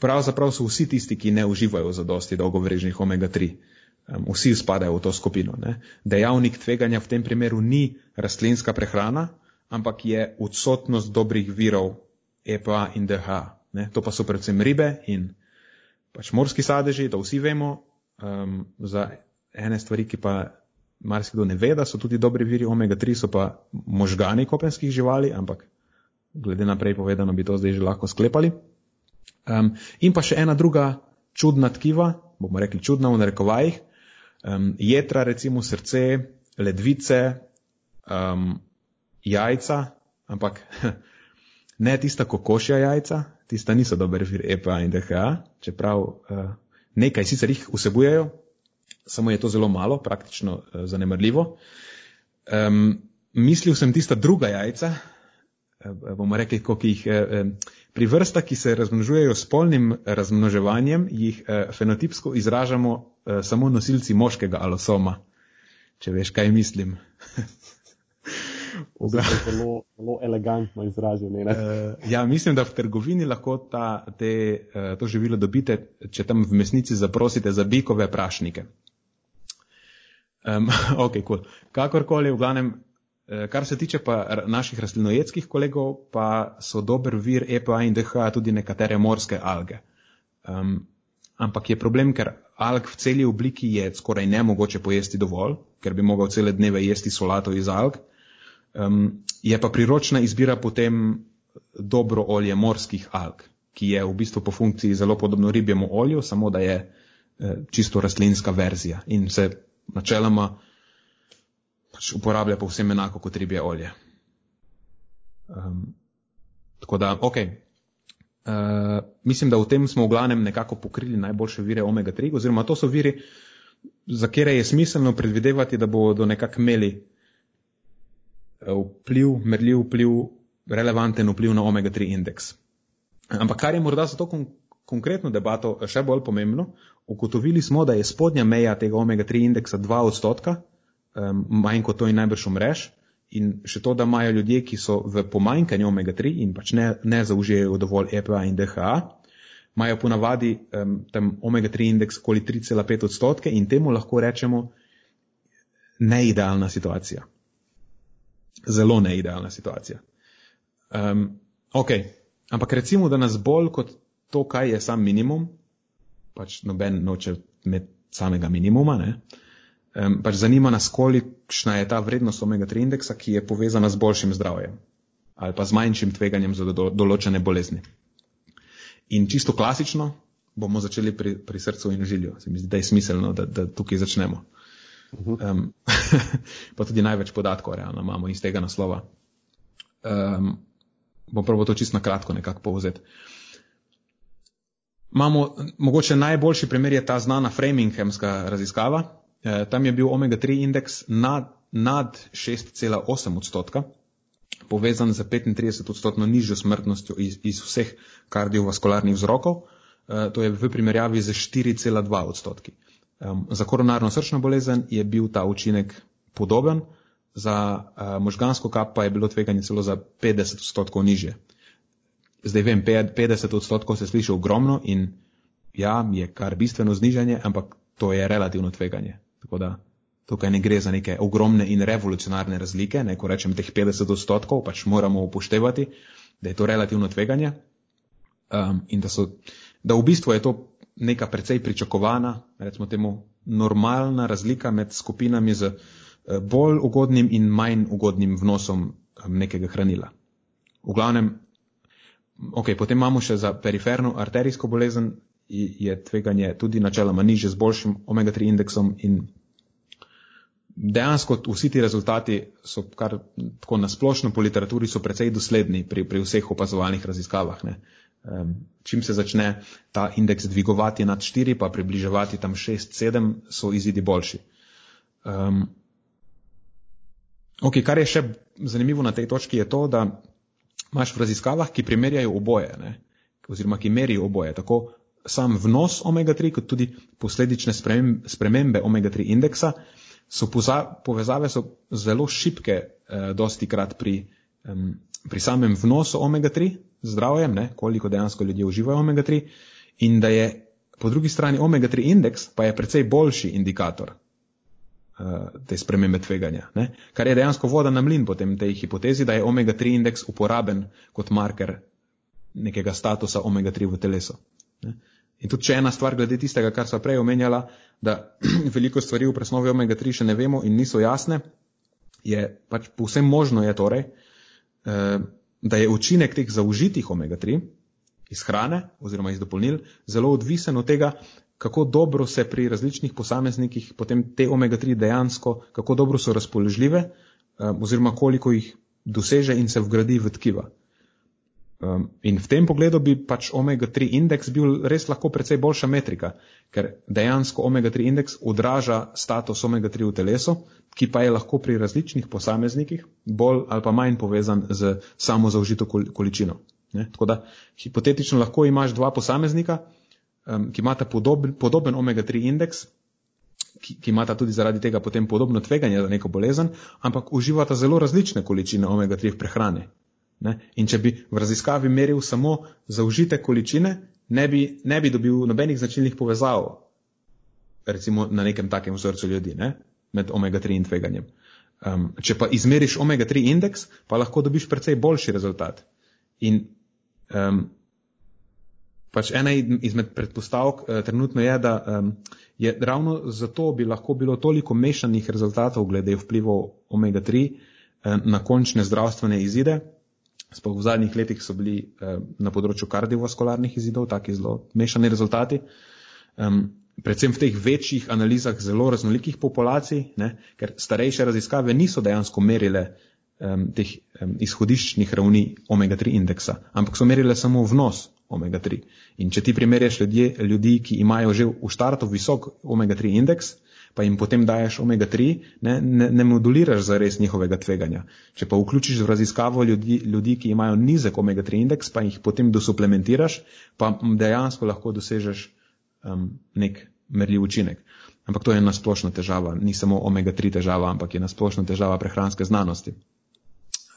pravzaprav so vsi tisti, ki ne uživajo za dosti dolgovrežnih omega-3. Um, vsi spadajo v to skupino. Ne? Dejavnik tveganja v tem primeru ni rastlinska prehrana, ampak je odsotnost dobrih virov EPA in DH. Ne? To pa so predvsem ribe in pač morski sadeži, to vsi vemo. Um, za ene stvari, ki pa marsikdo ne ve, da so tudi dobri viri omega-3, so pa možgani kopenskih živali, ampak glede na prej povedano, bi to zdaj že lahko sklepali. Um, in pa še ena druga čudna tkiva, bomo rekli čudna v narekovajih, um, jedra, recimo srce, ledvice, um, jajca, ampak ne tista kokošja jajca, tista niso dober vir EPA in DHA, čeprav uh, nekaj sicer jih vsebujejo, samo je to zelo malo, praktično uh, zanemrljivo. Um, mislil sem tista druga jajca, Eh, bomo rekli, koliko jih eh, eh, pri vrstah, ki se razmnožujejo s polnim razmnoževanjem, jih fenotipsko izražamo samo nosilci moškega alosoma, če veš, kaj mislim. zelo, zelo elegantno izrazil. Ne, ne? Ja, mislim, da v trgovini lahko ta, te, to živilo dobite, če tam v mesnici zaprosite za bikove prašnike. Um, ok, cool. Kakorkoli, v glavnem, Eh, kar se tiče pa naših rastlinojedskih kolegov, pa so dober vir EPA in DHA tudi nekatere morske alge. Um, ampak je problem, ker alg v celi obliki je skoraj nemogoče pojesti dovolj, ker bi mogel cele dneve jesti solato iz alg. Um, je pa priročna izbira potem dobro olje morskih alg, ki je v bistvu po funkciji zelo podobno ribjemu olju, samo da je eh, čisto rastlinska verzija in se načeloma pač uporablja povsem enako kot ribje olje. Um, tako da, ok. Uh, mislim, da v tem smo v glavnem nekako pokrili najboljše vire omega-3, oziroma to so viri, za kere je smiselno predvidevati, da bodo nekako imeli uh, vpliv, merljiv vpliv, relevanten vpliv na omega-3 indeks. Ampak kar je morda za to kon konkretno debato še bolj pomembno, ugotovili smo, da je spodnja meja tega omega-3 indeksa 2 odstotka, um, manj kot to in najbrž umreš. In še to, da imajo ljudje, ki so v pomanjkanju omega-3 in pač ne, ne zaužijajo dovolj EPA in DHA, imajo ponavadi um, tam omega-3 indeks okoli 3,5 odstotke in temu lahko rečemo neidealna situacija. Zelo neidealna situacija. Um, ok, ampak recimo, da nas bolj kot to, kaj je sam minimum, pač noben noče imeti samega minimuma, ne, uh, um, pač zanima nas, kolikšna je ta vrednost omega-3 indeksa, ki je povezana z boljšim zdravjem ali pa z manjšim tveganjem za do, določene bolezni. In čisto klasično bomo začeli pri, pri srcu in žilju. Se mi zdi, da je smiselno, da, da tukaj začnemo. Um, pa tudi največ podatkov realno imamo iz tega naslova. Um, bom prvo to čisto na kratko nekako povzeti. Imamo, mogoče najboljši primer je ta znana Framinghamska raziskava, Eh, tam je bil omega-3 indeks nad, nad 6,8 odstotka, povezan z 35 odstotno nižjo smrtnostjo iz, iz vseh kardiovaskularnih vzrokov, uh, to je v primerjavi z 4,2 odstotki. Um, za koronarno srčno bolezen je bil ta učinek podoben, za uh, možgansko kap pa je bilo tveganje celo za 50 odstotkov nižje. Zdaj vem, 50 odstotkov se sliši ogromno in ja, je kar bistveno znižanje, ampak to je relativno tveganje. Tako da tukaj ne gre za neke ogromne in revolucionarne razlike, ne, ko rečem teh 50 odstotkov, pač moramo upoštevati, da je to relativno tveganje um, in da, so, da v bistvu je to neka precej pričakovana, recimo temu, normalna razlika med skupinami z eh, bolj ugodnim in manj ugodnim vnosom um, nekega hranila. V glavnem, ok, potem imamo še za periferno arterijsko bolezen, je tveganje tudi načeloma niže z boljšim omega-3 indeksom in dejansko vsi ti rezultati so kar tako nasplošno po literaturi so precej dosledni pri, pri vseh opazovalnih raziskavah. Ne. Um, čim se začne ta indeks dvigovati nad 4, pa približevati tam 6, 7, so izidi boljši. Um, ok, kar je še zanimivo na tej točki je to, da imaš v raziskavah, ki primerjajo oboje, ne, oziroma ki merijo oboje, tako sam vnos omega-3, kot tudi posledične spremembe omega-3 indeksa, so povezave so zelo šipke, eh, dosti krat pri, um, pri samem vnosu omega-3 zdravjem, ne, koliko dejansko ljudje uživajo omega-3, in da je po drugi strani omega-3 indeks pa je precej boljši indikator te spremembe tveganja, ne, kar je dejansko voda na mlin potem tej hipotezi, da je omega-3 indeks uporaben kot marker nekega statusa omega-3 v telesu. Ne. In tudi če ena stvar glede tistega, kar sva prej omenjala, da veliko stvari v presnovi omega-3 še ne vemo in niso jasne, je pač povsem možno je torej, eh, da je učinek teh zaužitih omega-3 iz hrane oziroma iz dopolnil zelo odvisen od tega, kako dobro se pri različnih posameznikih potem te omega-3 dejansko, kako dobro so razpoložljive eh, oziroma koliko jih doseže in se vgradi v tkiva. Um, in v tem pogledu bi pač omega-3 indeks bil res lahko precej boljša metrika, ker dejansko omega-3 indeks odraža status omega-3 v telesu, ki pa je lahko pri različnih posameznikih bolj ali pa manj povezan z samo zaužito količino. Ne? Tako da hipotetično lahko imaš dva posameznika, um, ki imata podoben, podoben omega-3 indeks, ki, ki imata tudi zaradi tega potem podobno tveganje za neko bolezen, ampak uživata zelo različne količine omega-3 v prehrani. Ne? In če bi v raziskavi meril samo zaužite količine, ne bi, ne bi dobil nobenih značilnih povezav, recimo na nekem takem vzorcu ljudi, ne? med omega-3 in tveganjem. Um, če pa izmeriš omega-3 indeks, pa lahko dobiš precej boljši rezultat. In um, pač ena izmed predpostavk uh, trenutno je, da um, je ravno zato bi lahko bilo toliko mešanih rezultatov glede vplivov omega-3 um, na končne zdravstvene izide, Sploh v zadnjih letih so bili eh, na področju kardiovaskularnih izidov taki zelo mešani rezultati. Um, predvsem v teh večjih analizah zelo raznolikih populacij, ne, ker starejše raziskave niso dejansko merile um, teh um, izhodiščnih ravni omega-3 indeksa, ampak so merile samo vnos omega-3. In če ti primerjaš ljudi, ljudi, ki imajo že v štartu visok omega-3 indeks, pa jim potem daješ omega-3, ne, ne, ne moduliraš za res njihovega tveganja. Če pa vključiš v raziskavo ljudi, ljudi, ki imajo nizek omega-3 indeks, pa jih potem dosuplementiraš, pa dejansko lahko dosežeš um, nek merljiv učinek. Ampak to je nasplošna težava, ni samo omega-3 težava, ampak je nasplošna težava prehranske znanosti.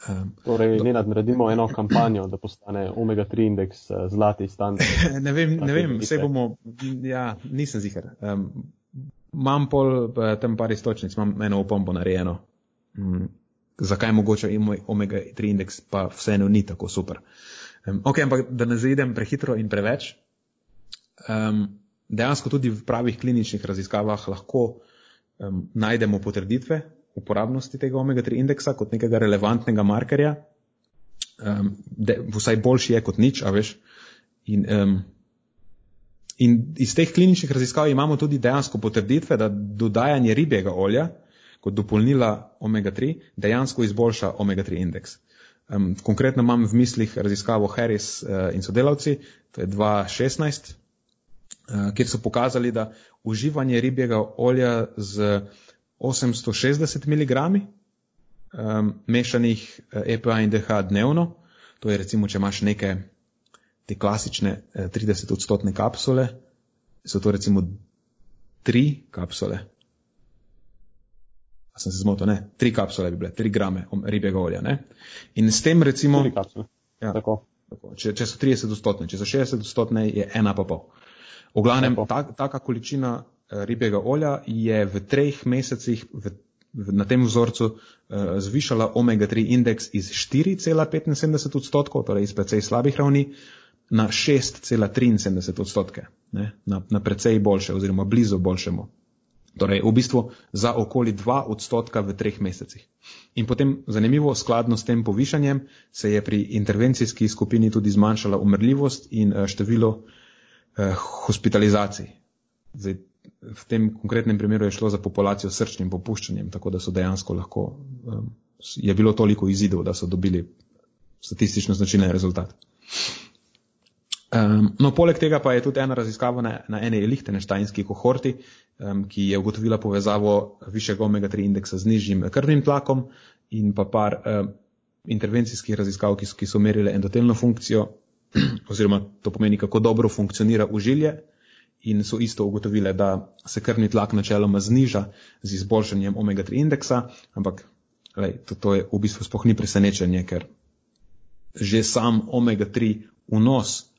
Um, torej, ne nadgradimo eno kampanjo, da postane omega-3 indeks uh, zlati standard. ne vem, ne vem, vse bomo, ja, nisem zihar. Um, Imam pol tam par istočnic, imam eno opombo narejeno. Mm, zakaj mogoče omega-3 indeks pa vseeno ni tako super. Um, ok, ampak da ne zaidem prehitro in preveč. Um, dejansko tudi v pravih kliničnih raziskavah lahko um, najdemo potrditve uporabnosti tega omega-3 indeksa kot nekega relevantnega markerja. Um, de, vsaj boljši je kot nič, a veš. In, um, In iz teh kliničnih raziskav imamo tudi dejansko potrditve, da dodajanje ribjega olja kot dopolnila omega-3 dejansko izboljša omega-3 indeks. Um, konkretno imam v mislih raziskavo Harris uh, in sodelavci, to je 2016, uh, kjer so pokazali, da uživanje ribjega olja z 860 mg um, mešanih EPA in DH dnevno. To je recimo, če imaš neke te klasične 30 odstotne kapsule, so to recimo tri kapsule. A sem se zmotil, ne? Tri kapsule bi bile, tri grame ribjega olja, ne? In s tem recimo. Tri kapsule. Ja. Tako. Tako. Če, če so 30 odstotne, če so 60 odstotne, je ena pa pol. V glavnem, ta, taka količina eh, ribjega olja je v treh mesecih v, v, na tem vzorcu uh, zvišala omega-3 indeks iz 4,75 odstotkov, torej iz precej slabih ravni, na 6,73 odstotke, ne, na, na precej boljše oziroma blizu boljšemu. Torej, v bistvu za okoli 2 odstotka v treh mesecih. In potem, zanimivo, skladno s tem povišanjem, se je pri intervencijski skupini tudi zmanjšala umrljivost in eh, število eh, hospitalizacij. Zdaj, v tem konkretnem primeru je šlo za populacijo s srčnim popuščanjem, tako da so dejansko lahko, eh, je bilo toliko izidov, da so dobili statistično značilen rezultat. Um, no, poleg tega pa je tudi ena raziskava na, na eni lihtenštajnski kohorti, um, ki je ugotovila povezavo višjega omega-3 indeksa z nižjim krvnim tlakom in pa par um, intervencijskih raziskav, ki so, ki so merile endotelno funkcijo, oziroma to pomeni, kako dobro funkcionira užilje in so isto ugotovile, da se krvni tlak načeloma zniža z izboljšanjem omega-3 indeksa, ampak lej, to, to je v bistvu spoh ni presenečenje, ker že sam omega-3 vnos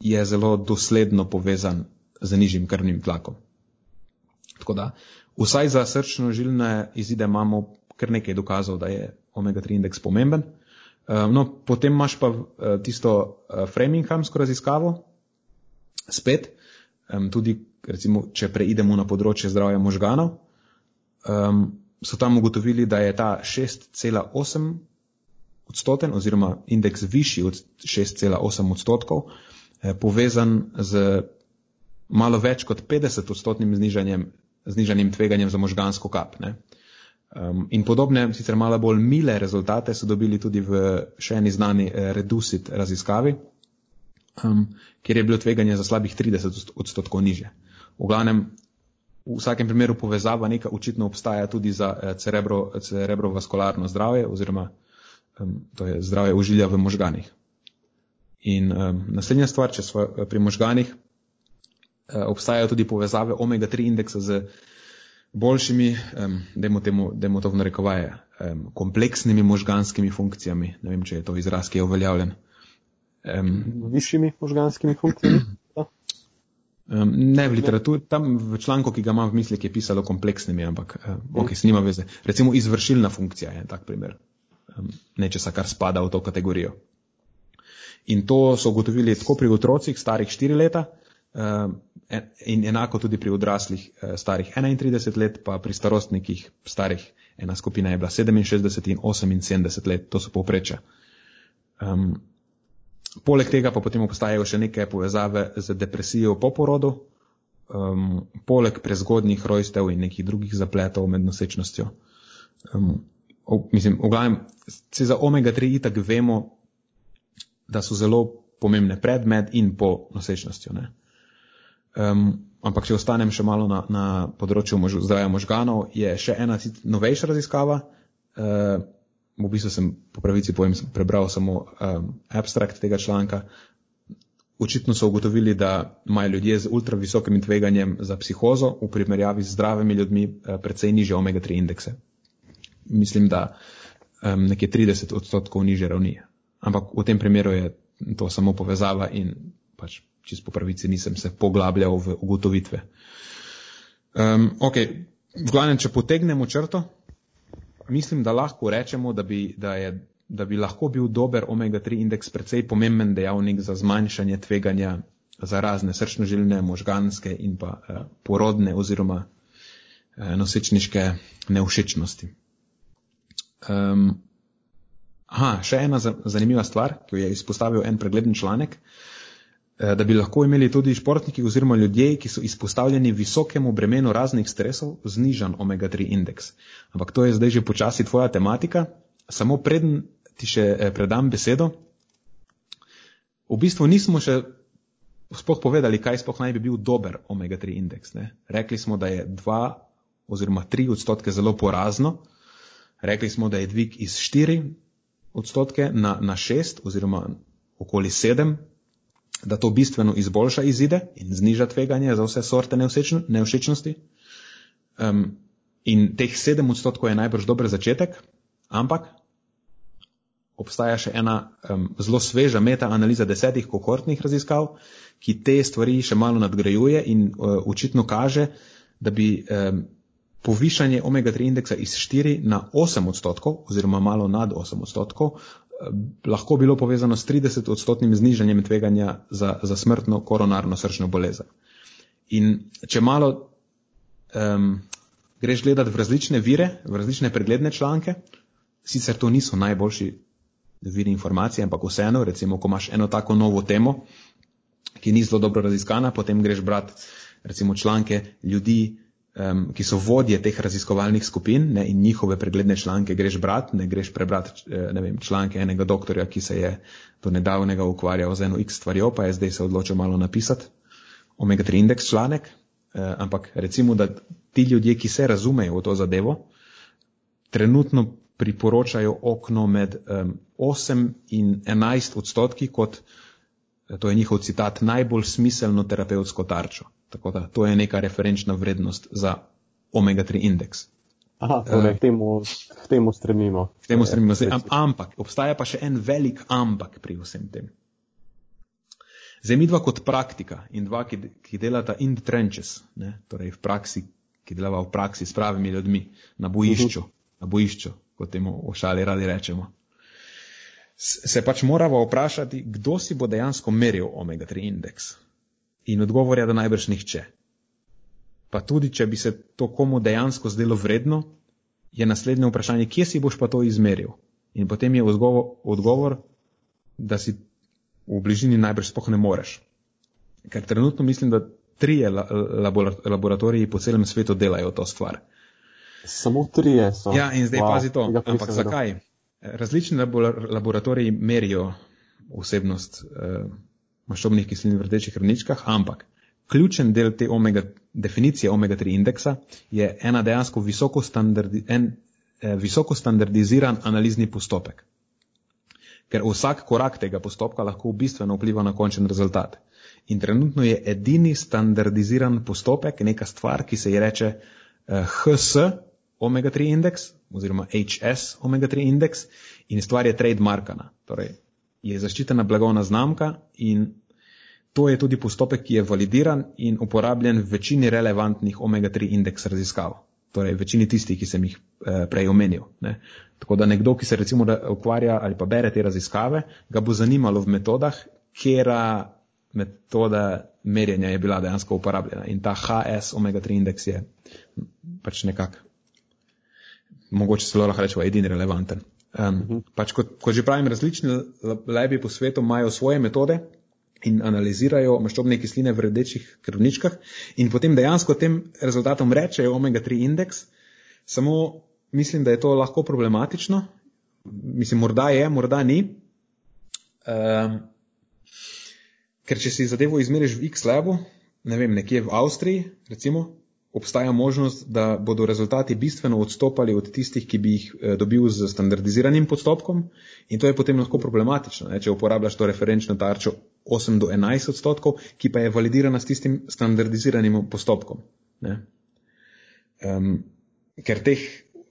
je zelo dosledno povezan z nižjim krvnim tlakom. Tako da, vsaj za srčno-žilne izide imamo kar nekaj dokazov, da je omega-3 indeks pomemben. Ehm, no, potem imaš pa eh, tisto eh, Framinghamsko raziskavo, spet, ehm, tudi recimo, če preidemo na področje zdravja možganov, ehm, so tam ugotovili, da je ta 6,8 odstoten oziroma indeks višji od 6,8 odstotkov, Eh, povezan z malo več kot 50 odstotnim znižanjem, znižanjem tveganjem za možgansko kap. Ne? Um, in podobne, sicer malo bolj mile rezultate so dobili tudi v še eni znani eh, Reducit raziskavi, um, kjer je bilo tveganje za slabih 30 odstotkov niže. V glavnem, v vsakem primeru povezava neka očitno obstaja tudi za eh, cerebro, cerebrovaskularno zdravje oziroma um, to je zdravje užilja v možganih. In um, naslednja stvar, če smo eh, pri možganih, uh, obstajajo tudi povezave omega-3 indeksa z boljšimi, um, dajmo, temu, dajmo to v narekovaje, um, kompleksnimi možganskimi funkcijami. Ne vem, če je to izraz, ki je uveljavljen. Um, Višjimi možganskimi funkcijami? Um, ne v literaturi, tam v članku, ki ga imam v misli, je pisalo kompleksnimi, ampak uh, ok, s nima veze. Recimo izvršilna funkcija je tak primer. Um, nečesa, kar spada v to kategorijo. In to so ugotovili tako pri otrocih starih 4 leta eh, in enako tudi pri odraslih eh, starih 31 let, pa pri starostnikih starih, ena skupina je bila 67 in 78 let, to so povprečja. Um, poleg tega pa potem obstajajo še neke povezave z depresijo po porodu, um, poleg prezgodnih rojstev in nekih drugih zapletov med nosečnostjo. Um, v, mislim, v glavnem, se za omega-3 itak vemo, da so zelo pomembne pred, med in po nosečnostjo. Um, ampak, če ostanem še malo na, na področju mož, zdravja možganov, je še ena novejša raziskava. Uh, v bistvu sem po pravici povem, prebral samo um, abstrakt tega članka. Očitno so ugotovili, da imajo ljudje z ultravisokim tveganjem za psihozo v primerjavi z zdravimi ljudmi uh, precej niže omega-3 indekse. Mislim, da um, nekje 30 odstotkov niže ravni ampak v tem primeru je to samo povezava in pač čist po pravici nisem se poglabljal v ugotovitve. Um, ok, v glavnem, če potegnemo črto, mislim, da lahko rečemo, da bi, da je, da bi lahko bil dober omega-3 indeks precej pomemben dejavnik za zmanjšanje tveganja za razne srčnožilne, možganske in pa eh, porodne oziroma eh, nosečniške neušečnosti. Um, Aha, še ena zanimiva stvar, ki jo je izpostavil en pregleden članek, da bi lahko imeli tudi športniki oziroma ljudje, ki so izpostavljeni visokemu bremenu raznih stresov, znižan omega-3 indeks. Ampak to je zdaj že počasi tvoja tematika. Samo preden ti še eh, predam besedo, v bistvu nismo še spoh povedali, kaj spoh naj bi bil dober omega-3 indeks. Ne? Rekli smo, da je 2 oziroma 3 odstotke zelo porazno. Rekli smo, da je dvig iz 4 odstotke na, na 6 oziroma okoli 7, da to bistveno izboljša izide in zniža tveganje za vse sorte neušečnosti. Um, in teh 7 odstotkov je najbrž dober začetek, ampak obstaja še ena um, zelo sveža meta-analiza desetih kohortnih raziskav, ki te stvari še malo nadgrajuje in uh, očitno kaže, da bi um, povišanje omega-3 indeksa iz 4 na 8 odstotkov oziroma malo nad 8 odstotkov lahko bilo povezano s 30 odstotnim znižanjem tveganja za, za smrtno koronarno srčno bolezen. In če malo um, greš gledati v različne vire, v različne pregledne članke, sicer to niso najboljši viri informacije, ampak vseeno, recimo, ko imaš eno tako novo temo, ki ni zelo dobro raziskana, potem greš brati recimo članke ljudi, um, ki so vodje teh raziskovalnih skupin ne, in njihove pregledne članke greš brati, ne greš prebrati eh, ne vem, članke enega doktorja, ki se je do nedavnega ukvarjal z eno x stvarjo, pa je zdaj se odločil malo napisati omega-3 indeks članek, uh, ampak recimo, da ti ljudje, ki se razumejo v to zadevo, trenutno priporočajo okno med um, 8 in 11 odstotki kot, to je njihov citat, najbolj smiselno terapevtsko tarčo. Tako da to je neka referenčna vrednost za omega-3 indeks. Aha, torej, k temu, k temu stremimo. K temu stremimo. Am, ampak, obstaja pa še en velik ampak pri vsem tem. Zdaj, mi dva kot praktika in dva, ki, ki delata in the trenches, ne, torej v praksi, ki delava v praksi s pravimi ljudmi, na bojišču, uh mhm. -huh. na bojišču, kot temu v šali radi rečemo se pač moramo vprašati, kdo si bo dejansko meril omega-3 indeks. In odgovor je, da najbrž nihče. Pa tudi, če bi se to komu dejansko zdelo vredno, je naslednje vprašanje, kje si boš pa to izmeril. In potem je odgovor, odgovor da si v bližini najbrž spoh ne moreš. Ker trenutno mislim, da trije laboratoriji po celem svetu delajo to stvar. Samo trije so. Ja, in zdaj wow, pazi to. Ampak zakaj? Različni laboratoriji merijo vsebnost eh, maščobnih kislin v rdečih krvničkah, ampak ključen del te omega, definicije omega-3 indeksa je ena dejansko visoko, standardi, en, eh, visoko standardiziran analizni postopek. Ker vsak korak tega postopka lahko bistveno vpliva na končen rezultat. In trenutno je edini standardiziran postopek neka stvar, ki se ji reče eh, HS, omega-3 indeks oziroma HS omega-3 indeks in stvar je trademarkana, torej je zaščitena blagovna znamka in to je tudi postopek, ki je validiran in uporabljen v večini relevantnih omega-3 indeks raziskav, torej večini tistih, ki sem jih eh, prej omenil. Ne. Tako da nekdo, ki se recimo ukvarja ali pa bere te raziskave, ga bo zanimalo v metodah, kjera metoda merjenja je bila dejansko uporabljena in ta HS omega-3 indeks je pač nekako mogoče celo lahko rečemo, edini relevanten. Um, uh -huh. pač kot, kot že pravim, različni lebi po svetu imajo svoje metode in analizirajo maščobne kisline v rdečih krvničkah in potem dejansko tem rezultatom rečejo omega-3 indeks, samo mislim, da je to lahko problematično. Mislim, morda je, morda ni. Um, ker če si zadevo izmeriš v X-labu, ne vem, nekje v Avstriji, recimo, obstaja možnost, da bodo rezultati bistveno odstopali od tistih, ki bi jih eh, dobil z standardiziranim postopkom in to je potem lahko problematično, ne, če uporabljaš to referenčno tarčo 8 do 11 odstotkov, ki pa je validirana s tistim standardiziranim postopkom. Um, ker teh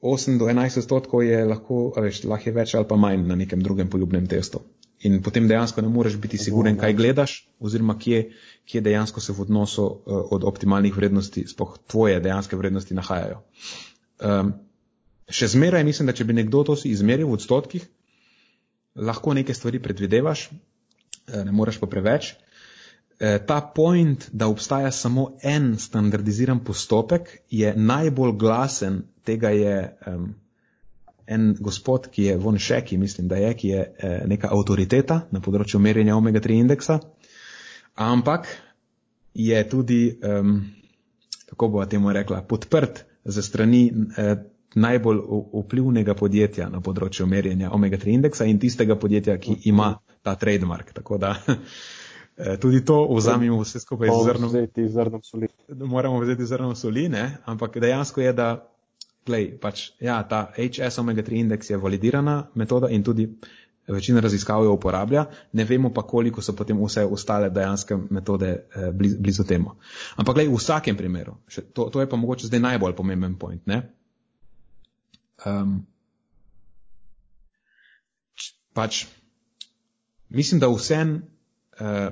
8 do 11 odstotkov je lahko, veš, lahko je več ali pa manj na nekem drugem poljubnem testu. In potem dejansko ne moreš biti siguren, kaj gledaš, oziroma kje, kje dejansko se v odnosu uh, od optimalnih vrednosti, spoh tvoje dejanske vrednosti nahajajo. Um, še zmeraj mislim, da če bi nekdo to si izmeril v odstotkih, lahko neke stvari predvidevaš, uh, ne moreš pa preveč. Uh, ta point, da obstaja samo en standardiziran postopek, je najbolj glasen, tega je. Um, en gospod, ki je von Šeki, mislim, da je, ki je eh, neka avtoriteta na področju merjenja omega-3 indeksa, ampak je tudi, um, kako bo temu rekla, podprt za strani eh, najbolj vplivnega podjetja na področju merjenja omega-3 indeksa in tistega podjetja, ki ima ta trademark. Tako da Eh, tudi to vzamemo vse skupaj z zrnom. Vzeti zrnom soli. Moramo vzeti zrnom soli, ne? ampak dejansko je, da glej, pač, ja, ta HS omega 3 indeks je validirana metoda in tudi večina raziskav jo uporablja, ne vemo pa, koliko so potem vse ostale dejanske metode eh, blizu, blizu temu. Ampak glej, v vsakem primeru, še, to, to je pa mogoče zdaj najbolj pomemben point, ne? Um, pač, mislim, da vsem, uh,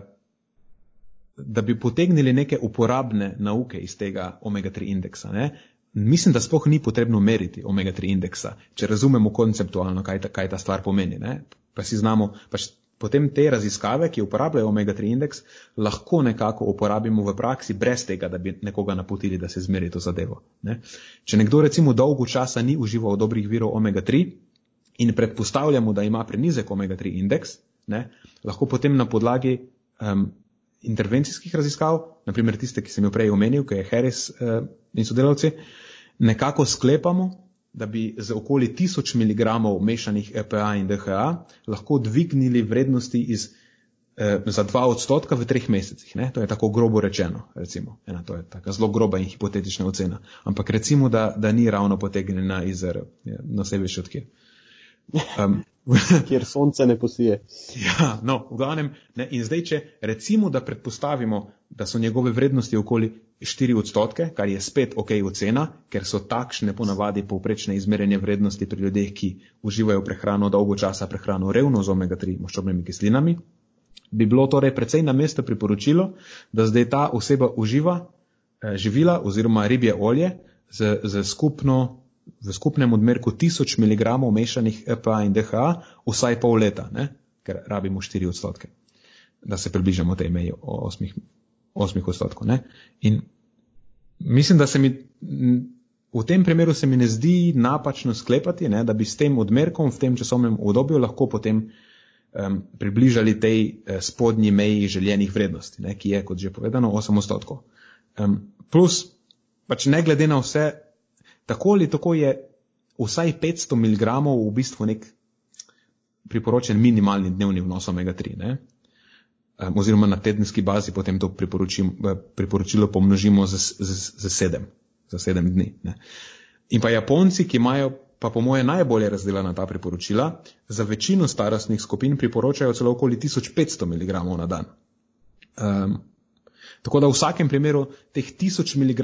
da bi potegnili neke uporabne nauke iz tega omega-3 indeksa. Ne? Mislim, da sploh ni potrebno meriti omega-3 indeksa, če razumemo konceptualno, kaj ta, kaj ta stvar pomeni. Ne? Pa si znamo, pač potem te raziskave, ki uporabljajo omega-3 indeks, lahko nekako uporabimo v praksi, brez tega, da bi nekoga napotili, da se zmeri to zadevo. Ne? Če nekdo recimo dolgo časa ni užival dobrih virov omega-3 in predpostavljamo, da ima prenizek omega-3 indeks, ne, lahko potem na podlagi um, intervencijskih raziskav, naprimer tiste, ki sem jo prej omenil, ki je Harris uh, in sodelavci, nekako sklepamo, da bi z okoli 1000 mg mešanih EPA in DHA lahko dvignili vrednosti iz, uh, za 2 odstotka v treh mesecih. Ne? To je tako grobo rečeno, recimo. Ena, to je taka zelo groba in hipotetična ocena. Ampak recimo, da, da ni ravno potegnjena iz na sebi še odkje. Um, kjer sonce ne posije. Ja, no, v glavnem, ne, in zdaj, če recimo, da predpostavimo, da so njegove vrednosti okoli 4 odstotke, kar je spet ok ocena, ker so takšne ponavadi povprečne izmerjenje vrednosti pri ljudeh, ki uživajo prehrano dolgo časa, prehrano revno z omega-3 maščobnimi kislinami, bi bilo torej precej na mesto priporočilo, da zdaj ta oseba uživa eh, živila oziroma ribje olje z, z skupno v skupnem odmerku 1000 mg mešanih EPA in DHA vsaj pol leta, ne? ker rabimo 4 odstotke, da se približamo tej meji 8, 8 odstotkov. Ne? In mislim, da se mi v tem primeru se mi ne zdi napačno sklepati, ne? da bi s tem odmerkom v tem časovnem obdobju lahko potem um, približali tej uh, spodnji meji željenih vrednosti, ne? ki je, kot že povedano, 8 odstotkov. Um, plus, pač ne glede na vse tako ali tako je vsaj 500 mg v bistvu nek priporočen minimalni dnevni vnos omega-3. Ne? Oziroma na tedenski bazi potem to priporočilo pomnožimo z, z, z sedem, za sedem dni. Ne? In pa Japonci, ki imajo pa po moje najbolje razdeljena ta priporočila, za večino starostnih skupin priporočajo celo okoli 1500 mg na dan. Um, tako da v vsakem primeru teh 1000 mg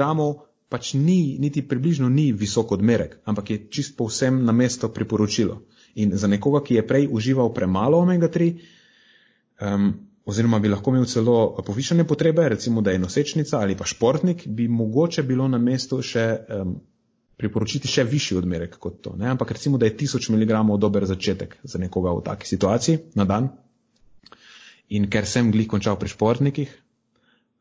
pač ni, niti približno ni visok odmerek, ampak je čist povsem na mesto priporočilo. In za nekoga, ki je prej užival premalo omega-3, um, oziroma bi lahko imel celo povišene potrebe, recimo da je nosečnica ali pa športnik, bi mogoče bilo na mestu še um, priporočiti še višji odmerek kot to. Ne? Ampak recimo, da je 1000 mg dober začetek za nekoga v taki situaciji na dan. In ker sem glih končal pri športnikih,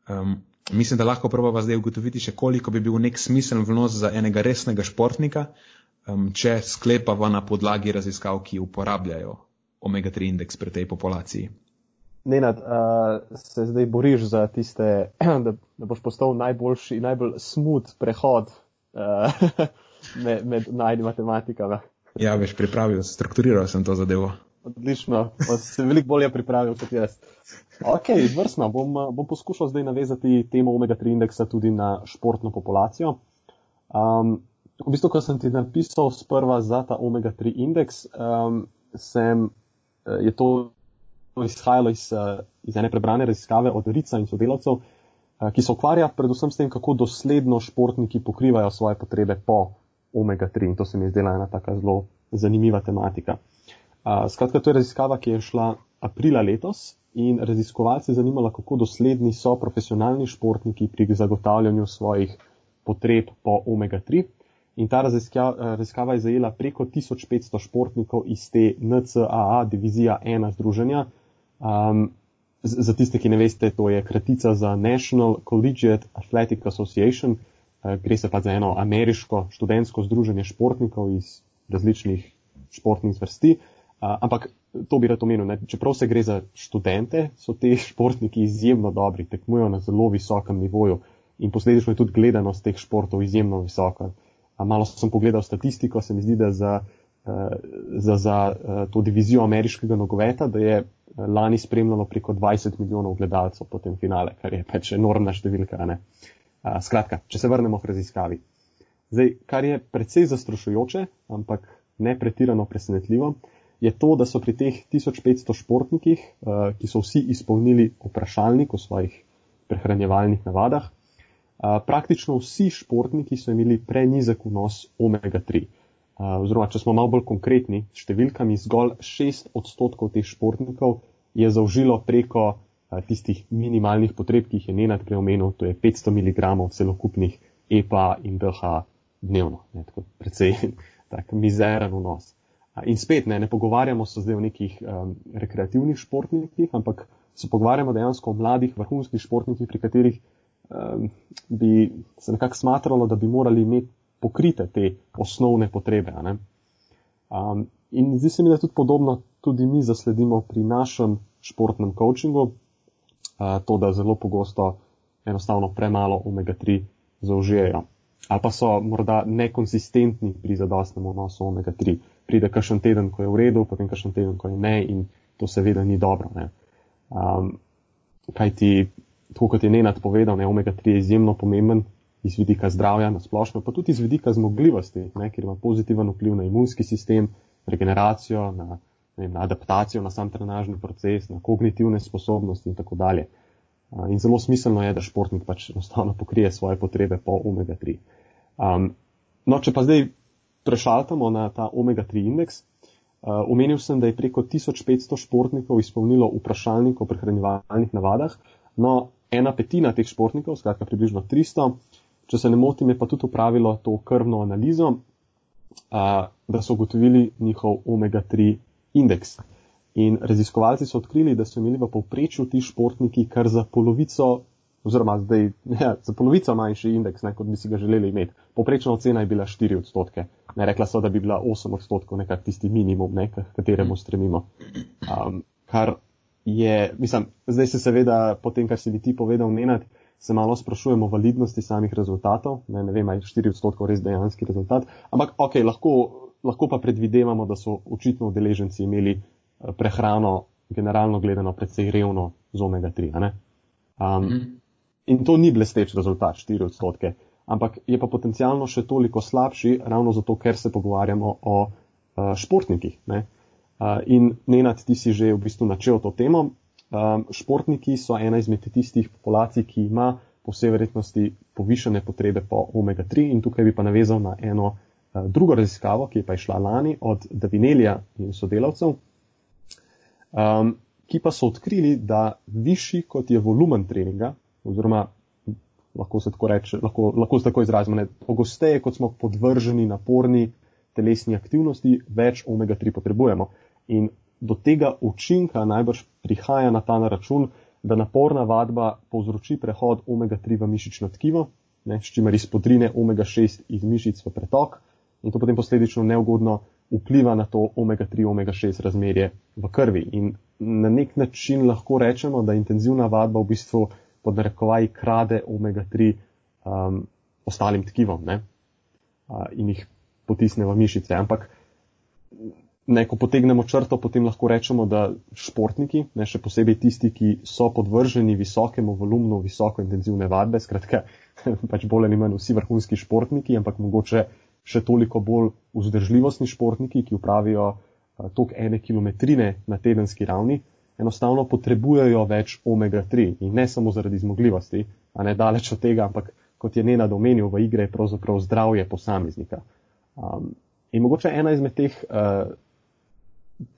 um, Mislim, da lahko probava zdaj ugotoviti še koliko bi bil nek smiseln vnos za enega resnega športnika, um, če sklepava na podlagi raziskav, ki uporabljajo omega-3 indeks pri tej populaciji. Nenad, uh, se zdaj boriš za tiste, da, da boš postal najboljši, najbolj smooth prehod uh, med, med najdi matematikami. Ja, veš, pripravil, strukturiral sem to zadevo. Odlično, pa si se veliko bolje pripravil kot jaz. Ok, izvrstno. Bom, bom poskušal zdaj navezati temo omega-3 indeksa tudi na športno populacijo. Um, v bistvu, ko sem ti napisal sprva za ta omega-3 indeks, um, sem, je to izhajalo iz, eh, iz ene prebrane raziskave od Rica in sodelavcev, eh, ki se ukvarja predvsem s tem, kako dosledno športniki pokrivajo svoje potrebe po omega-3 in to se mi je zdela ena taka zelo zanimiva tematika. Uh, skratka, to je raziskava, ki je šla aprila letos in raziskovalce zanimala, kako dosledni so profesionalni športniki pri zagotavljanju svojih potreb po omega-3. In ta raziskava je zajela preko 1500 športnikov iz te NCAA divizija 1 združenja. Um, za tiste, ki ne veste, to je kratica za National Collegiate Athletic Association. Uh, gre se pa za eno ameriško študentsko združenje športnikov iz različnih športnih zvrsti. Uh, ampak to bi rad omenil. Ne? Čeprav se gre za študente, so te športniki izjemno dobri, tekmujo na zelo visokem nivoju in posledično je tudi gledanost teh športov izjemno visoka. A malo sem pogledal statistiko, se mi zdi, da za, uh, za, za uh, to divizijo ameriškega nogometa, da je lani spremljalo preko 20 milijonov gledalcev po tem finale, kar je pač enormna številka. Uh, skratka, če se vrnemo k raziskavi. Zdaj, kar je precej zastrašujoče, ampak ne pretirano presenetljivo, je to, da so pri teh 1500 športnikih, uh, ki so vsi izpolnili vprašalnik o svojih prehranjevalnih navadah, uh, praktično vsi športniki so imeli prenizek vnos omega-3. Uh, oziroma, če smo malo bolj konkretni, s številkami zgolj 6 odstotkov teh športnikov je zaužilo preko uh, tistih minimalnih potreb, ki jih je Nenad preomenil, to je 500 mg celokupnih EPA in DH dnevno. Ne, tako precej tak mizeren vnos. In spet ne, ne pogovarjamo se zdaj o nekih um, rekreativnih športnikih, ampak se pogovarjamo dejansko o mladih vrhunskih športnikih, pri katerih um, bi se nekako smatralo, da bi morali imeti pokrite te osnovne potrebe. Um, in zdi se mi, da tudi podobno tudi mi zasledimo pri našem športnem coachingu, uh, to, da zelo pogosto enostavno premalo omega-3 zaužijejo ali pa so morda nekonsistentni pri zadostnem vnosu omega-3. Pride kakšen teden, ko je v redu, potem kakšen teden, ko je ne in to seveda ni dobro. Um, kaj ti, tako kot je Nenad povedal, ne, omega-3 je izjemno pomemben iz vidika zdravja na splošno, pa tudi iz vidika zmogljivosti, ne, ker ima pozitiven vpliv na imunski sistem, regeneracijo, na, ne, na adaptacijo, na sam trenažni proces, na kognitivne sposobnosti in tako dalje. In zelo smiselno je, da športnik pač enostavno pokrije svoje potrebe po omega-3. Um, no, če pa zdaj prešaltamo na ta omega-3 indeks, uh, omenil sem, da je preko 1500 športnikov izpolnilo vprašalnik o prehranjevalnih navadah, no, ena petina teh športnikov, skratka približno 300, če se ne motim, je pa tudi upravilo to krvno analizo, uh, da so ugotovili njihov omega-3 indeks. In raziskovalci so odkrili, da so imeli v povprečju ti športniki kar za polovico, oziroma zdaj ja, za polovico manjši indeks, ne, kot bi si ga želeli imeti. Povprečna ocena je bila 4 odstotke. Ne, rekla so, da bi bila 8 odstotkov nekak tisti minimum, ne, kateremu stremimo. Um, kar je, mislim, zdaj se seveda, po tem, kar si bi ti povedal, menati, se malo sprašujemo o validnosti samih rezultatov. Ne, ne vem, ali je 4 odstotkov res dejanski rezultat. Ampak, ok, lahko, lahko pa predvidevamo, da so očitno udeleženci imeli prehrano, generalno gledano, precej revno z omega-3. Um, -hmm. In to ni blesteč rezultat, 4 odstotke, ampak je pa potencialno še toliko slabši, ravno zato, ker se pogovarjamo o uh, športnikih. Ne? Uh, in nenad ti si že v bistvu načel to temo. Um, športniki so ena izmed tistih populacij, ki ima po vsej verjetnosti povišene potrebe po omega-3 in tukaj bi pa navezal na eno uh, drugo raziskavo, ki je pa išla lani od Davinelija in sodelavcev um, ki pa so odkrili, da višji kot je volumen treninga, oziroma lahko se tako reče, lahko, lahko se tako izrazimo, ne, pogosteje kot smo podvrženi naporni telesni aktivnosti, več omega-3 potrebujemo. In do tega učinka najbrž prihaja na ta račun, da naporna vadba povzroči prehod omega-3 v mišično tkivo, ne, s čimer izpodrine omega-6 iz mišic v pretok in to potem posledično neugodno vpliva na to omega-3, omega-6 razmerje v krvi. In na nek način lahko rečemo, da intenzivna vadba v bistvu pod narekovaj krade omega-3 um, ostalim tkivom ne? Uh, in jih potisne v mišice. Ampak ne, ko potegnemo črto, potem lahko rečemo, da športniki, ne, še posebej tisti, ki so podvrženi visokemu volumnu, visoko intenzivne vadbe, skratka, pač bolj ali manj vsi vrhunski športniki, ampak mogoče še toliko bolj vzdržljivostni športniki, ki upravijo eh, tok ene kilometrine na tedenski ravni, enostavno potrebujejo več omega-3 in ne samo zaradi zmogljivosti, a ne daleč od tega, ampak kot je Nena domenil, v igre je pravzaprav zdravje posameznika. Um, in mogoče ena izmed teh uh,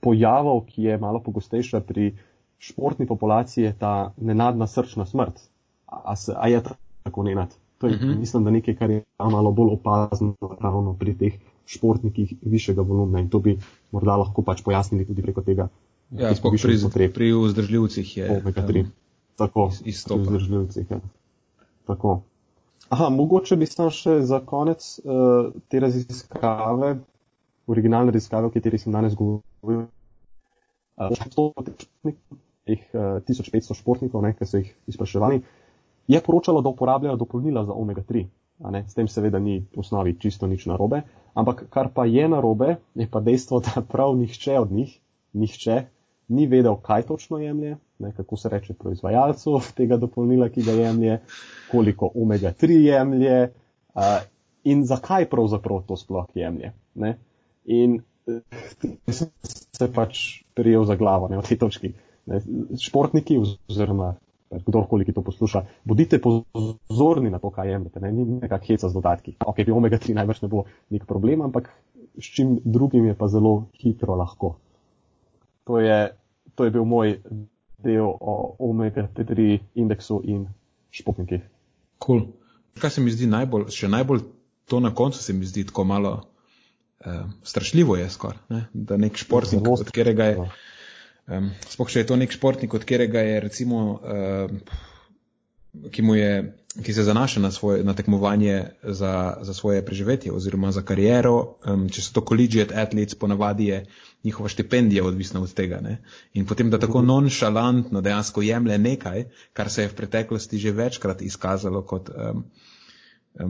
pojavov, ki je malo pogostejša pri športni populaciji, je ta nenadna srčna smrt. A, a, a je tako nenad? To je, uh mhm. -huh. mislim, da nekaj, kar je malo bolj opazno ravno pri teh športnikih višjega volumna in to bi morda lahko pač pojasnili tudi preko tega. Ja, spok pri, potreb. pri vzdržljivcih je. Um, Tako, isto. Pri vzdržljivcih, ja. Tako. Aha, mogoče bi sam še za konec uh, te raziskave, originalne raziskave, o kateri sem danes govoril, jih, uh, 1500 športnikov, ne, ki so jih izpraševali, je poročalo, da uporabljajo dopolnila za omega-3. S tem seveda ni v osnovi čisto nič narobe, ampak kar pa je narobe, je pa dejstvo, da prav nihče od njih, nihče, ni vedel, kaj točno jemlje, ne, kako se reče proizvajalcu tega dopolnila, ki ga jemlje, koliko omega-3 jemlje uh, in zakaj pravzaprav to sploh jemlje. Ne. In sem se pač prijel za glavo ne, v tej točki. Ne. Športniki oziroma kdorkoli, ki to posluša, bodite pozorni na to, kaj jemljete, ne, ni nekak heca z dodatki. Ok, pri omega-3 najbrž ne bo nek problem, ampak s čim drugim je pa zelo hitro lahko. To je, to je bil moj del o omega-3 indeksu in športnikih. Cool. Kaj se mi zdi najbolj, še najbolj to na koncu se mi zdi tako malo eh, strašljivo je skoraj, ne? da nek športnik, od katerega je. Um, Sploh, če je to nek športnik, od katerega je, recimo, uh, ki, je, ki se zanaša na, svoje, na tekmovanje za, za svoje preživetje oziroma za kariero, um, če so to collegiate athletes, ponavadi je njihova štipendija odvisna od tega. Ne? In potem, da tako nonšalantno dejansko jemlje nekaj, kar se je v preteklosti že večkrat izkazalo kot. Um,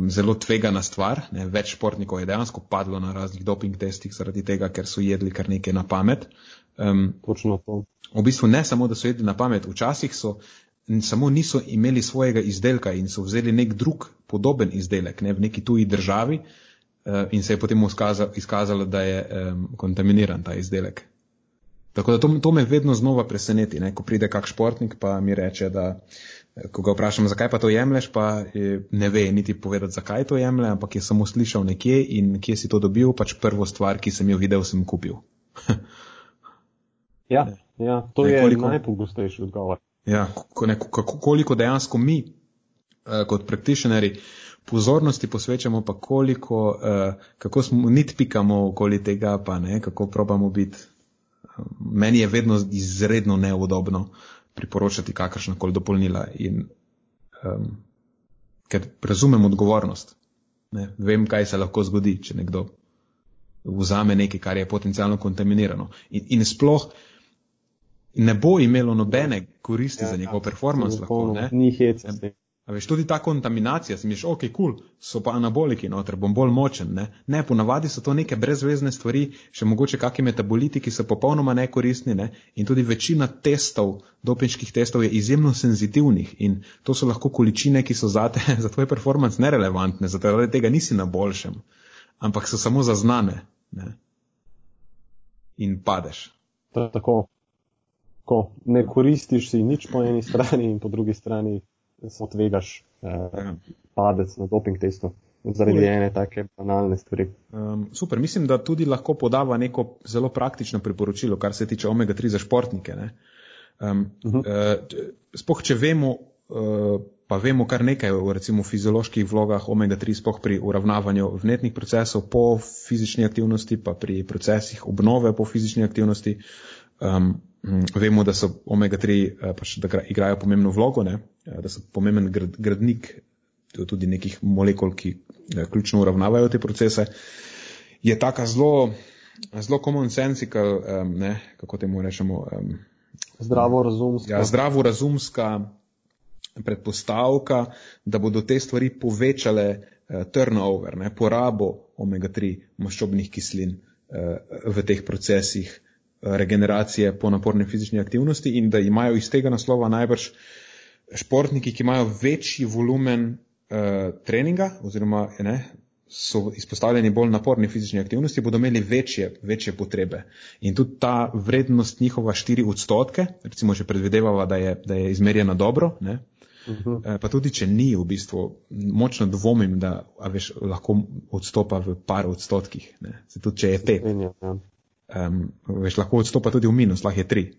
Zelo tvegana stvar. Ne. Več športnikov je dejansko padlo na raznih doping testih zaradi tega, ker so jedli kar nekaj na pamet. Um, Točno to. V bistvu ne samo, da so jedli na pamet, včasih so samo niso imeli svojega izdelka in so vzeli nek drug podoben izdelek ne, v neki tuji državi uh, in se je potem izkazalo, izkazalo da je um, kontaminiran ta izdelek. Tako da to, to me vedno znova preseneti, ne, ko pride kak športnik pa mi reče, da ko ga vprašam, zakaj pa to jemlješ, pa ne ve niti povedati, zakaj to jemlje, ampak je samo slišal nekje in kje si to dobil, pač prvo stvar, ki sem jo videl, sem kupil. Ja, ja to ne, je koliko, najpogostejši odgovor. Ja, kako, koliko dejansko mi, uh, kot praktičneri, pozornosti posvečamo, pa koliko, uh, kako smo nitpikamo okoli tega, pa ne, kako probamo biti. Uh, meni je vedno izredno neudobno priporočati kakršna koli dopolnila in um, ker razumem odgovornost. Ne, vem, kaj se lahko zgodi, če nekdo vzame nekaj, kar je potencialno kontaminirano. In, in sploh, ne bo imelo nobene koristi ja, za njegov performance. Lahko, ne? Ni hec. Veš, tudi ta kontaminacija, si misliš, ok, kul, cool, so pa anaboliki noter, bom bolj močen. Ne? ne, ponavadi so to neke brezvezne stvari, še mogoče kakšni metaboliti, ki so popolnoma nekoristni ne? in tudi večina testov, dopinških testov je izjemno senzitivnih in to so lahko količine, ki so za, te, za tvoj performance nerelevantne, zato tega nisi na boljšem, ampak so samo zaznane. Ne? In padeš. Tako ko ne koristiš si nič po eni strani in po drugi strani se tvegaš eh, padec na doping testu zaradi Ule. ene take banalne stvari. Um, super, mislim, da tudi lahko podava neko zelo praktično priporočilo, kar se tiče omega-3 za športnike. Um, uh -huh. uh, spoh, če vemo, uh, pa vemo kar nekaj o recimo fizioloških vlogah omega-3, spoh pri uravnavanju vnetnih procesov po fizični aktivnosti, pa pri procesih obnove po fizični aktivnosti. Um, Mm, vemo, da so omega-3 eh, pač, da igrajo pomembno vlogo, ne? Eh, da so pomemben gradnik tudi nekih molekul, ki eh, ključno uravnavajo te procese. Je taka zelo, zelo common sensical, ne, kako temu rečemo. Zdravo razumska. Ja, zdravo razumska predpostavka, da bodo te stvari povečale turnover, ne, porabo omega-3 maščobnih kislin v teh procesih regeneracije po naporni fizični aktivnosti in da imajo iz tega naslova najbrž športniki, ki imajo večji volumen uh, treninga oziroma ne, so izpostavljeni bolj naporni fizični aktivnosti, bodo imeli večje, večje potrebe. In tudi ta vrednost njihova 4 odstotke, recimo, če predvidevava, da je, da je izmerjena dobro, ne, Uh -huh. Eh, pa tudi, če ni, v bistvu, močno dvomim, da veš, lahko odstopa v par odstotkih. Tudi, če je pet. Um, veš, lahko odstopa tudi v minus, lahko je 3.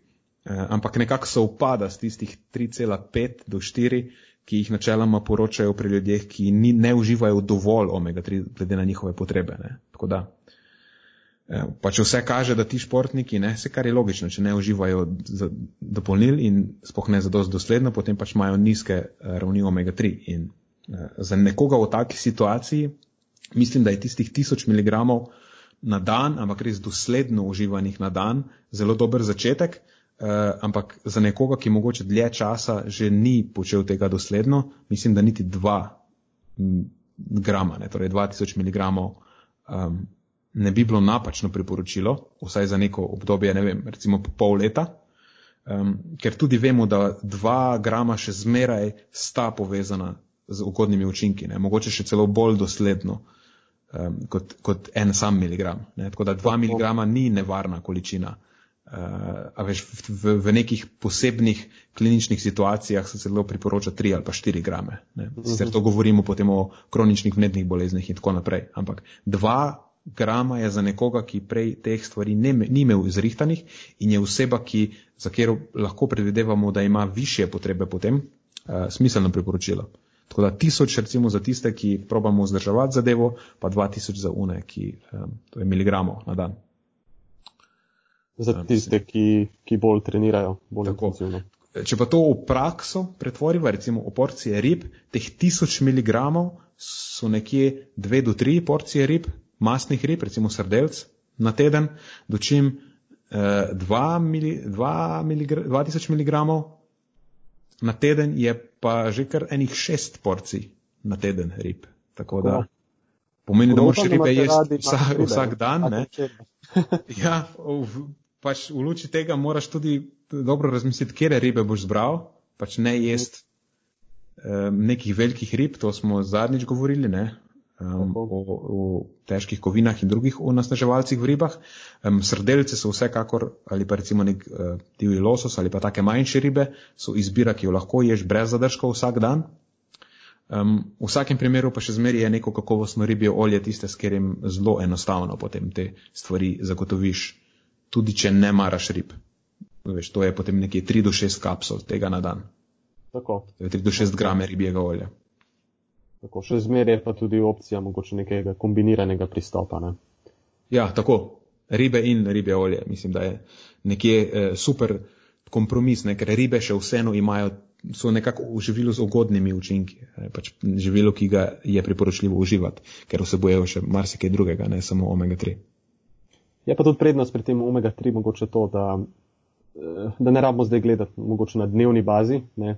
Eh, ampak nekako se upada z tistih 3,5 do 4, ki jih načeloma poročajo pri ljudeh, ki ni, ne uživajo dovolj omega-3, glede na njihove potrebe. Ne. Tako da, uh, pa če vse kaže, da ti športniki, ne, vse kar je logično, če ne uživajo dopolnil in spoh ne zadost dosledno, potem pač imajo nizke uh, ravni omega-3. In za nekoga v taki situaciji, mislim, da je tistih 1000 mg na dan, ampak res dosledno uživanih na dan, zelo dober začetek. Uh, ampak za nekoga, ki mogoče dlje časa že ni počel tega dosledno, mislim, da niti 2 grama, ne, torej 2000 mg, um, ne bi bilo napačno priporočilo, vsaj za neko obdobje, ne vem, recimo pol leta. Um, ker tudi vemo, da dva grama še zmeraj sta povezana z ugodnimi učinki, ne? mogoče še celo bolj dosledno um, kot, kot en sam miligram. Ne? Tako da dva miligrama ni nevarna količina. Uh, a veš, v, v nekih posebnih kliničnih situacijah se celo priporoča 3 ali pa 4 grame. Sicer to govorimo potem o kroničnih vnetnih boleznih in tako naprej. Ampak 2 grama je za nekoga, ki prej teh stvari ne, ni imel izrihtanih in je oseba, ki, za katero lahko predvidevamo, da ima više potrebe potem, uh, smiselno priporočilo. Tako da tisoč recimo za tiste, ki probamo vzdrževati zadevo, pa 2000 za une, ki, um, to je miligramov na dan. Za tiste, ki, ki bolj trenirajo, bolj Tako. intenzivno. Če pa to v prakso pretvoriva, recimo v porcije rib, teh 1000 mg so nekje 2 do 3 porcije rib, masnih rib, recimo srdelc na teden, dočim eh, 2 mili, 2 mg, 2000 mg na teden je pa že kar enih 6 porcij na teden rib. Tako da pomeni, da moraš ribe jesti vsak, vsak dan. Ne? Ja, v, pač v luči tega moraš tudi dobro razmisliti, kje ribe boš zbral, pač ne jesti um, nekih velikih rib, to smo zadnjič govorili, ne, um, o, o težkih kovinah in drugih onesnaževalcih v ribah. Um, srdelce so vsekakor, ali pa recimo nek uh, divji losos ali pa take manjše ribe, so izbira, ki jo lahko ješ brez zadržkov vsak dan. Um, v vsakem primeru pa še zmeraj je neko kakovostno ribje olje tiste, s katerim zelo enostavno potem te stvari zagotoviš, tudi če ne maraš rib. Veš, to je potem nekje 3 do 6 kapsul tega na dan. Tako, To je 3 do 6 grame ribjega olja. tako. Še zmeraj je pa tudi opcija mogoče nekega kombiniranega pristopa. Ne? Ja, tako. Ribe in ribje olje. Mislim, da je nekje eh, super kompromis, ne? ker ribe še vseeno imajo, so nekako v živilu z ugodnimi učinki. Pač živilo, ki ga je priporočljivo uživati, ker vsebujejo še marsikaj drugega, ne samo omega 3. Je pa tudi prednost pri tem omega-3 mogoče to, da, eh, da ne rabimo zdaj gledati mogoče na dnevni bazi, ne?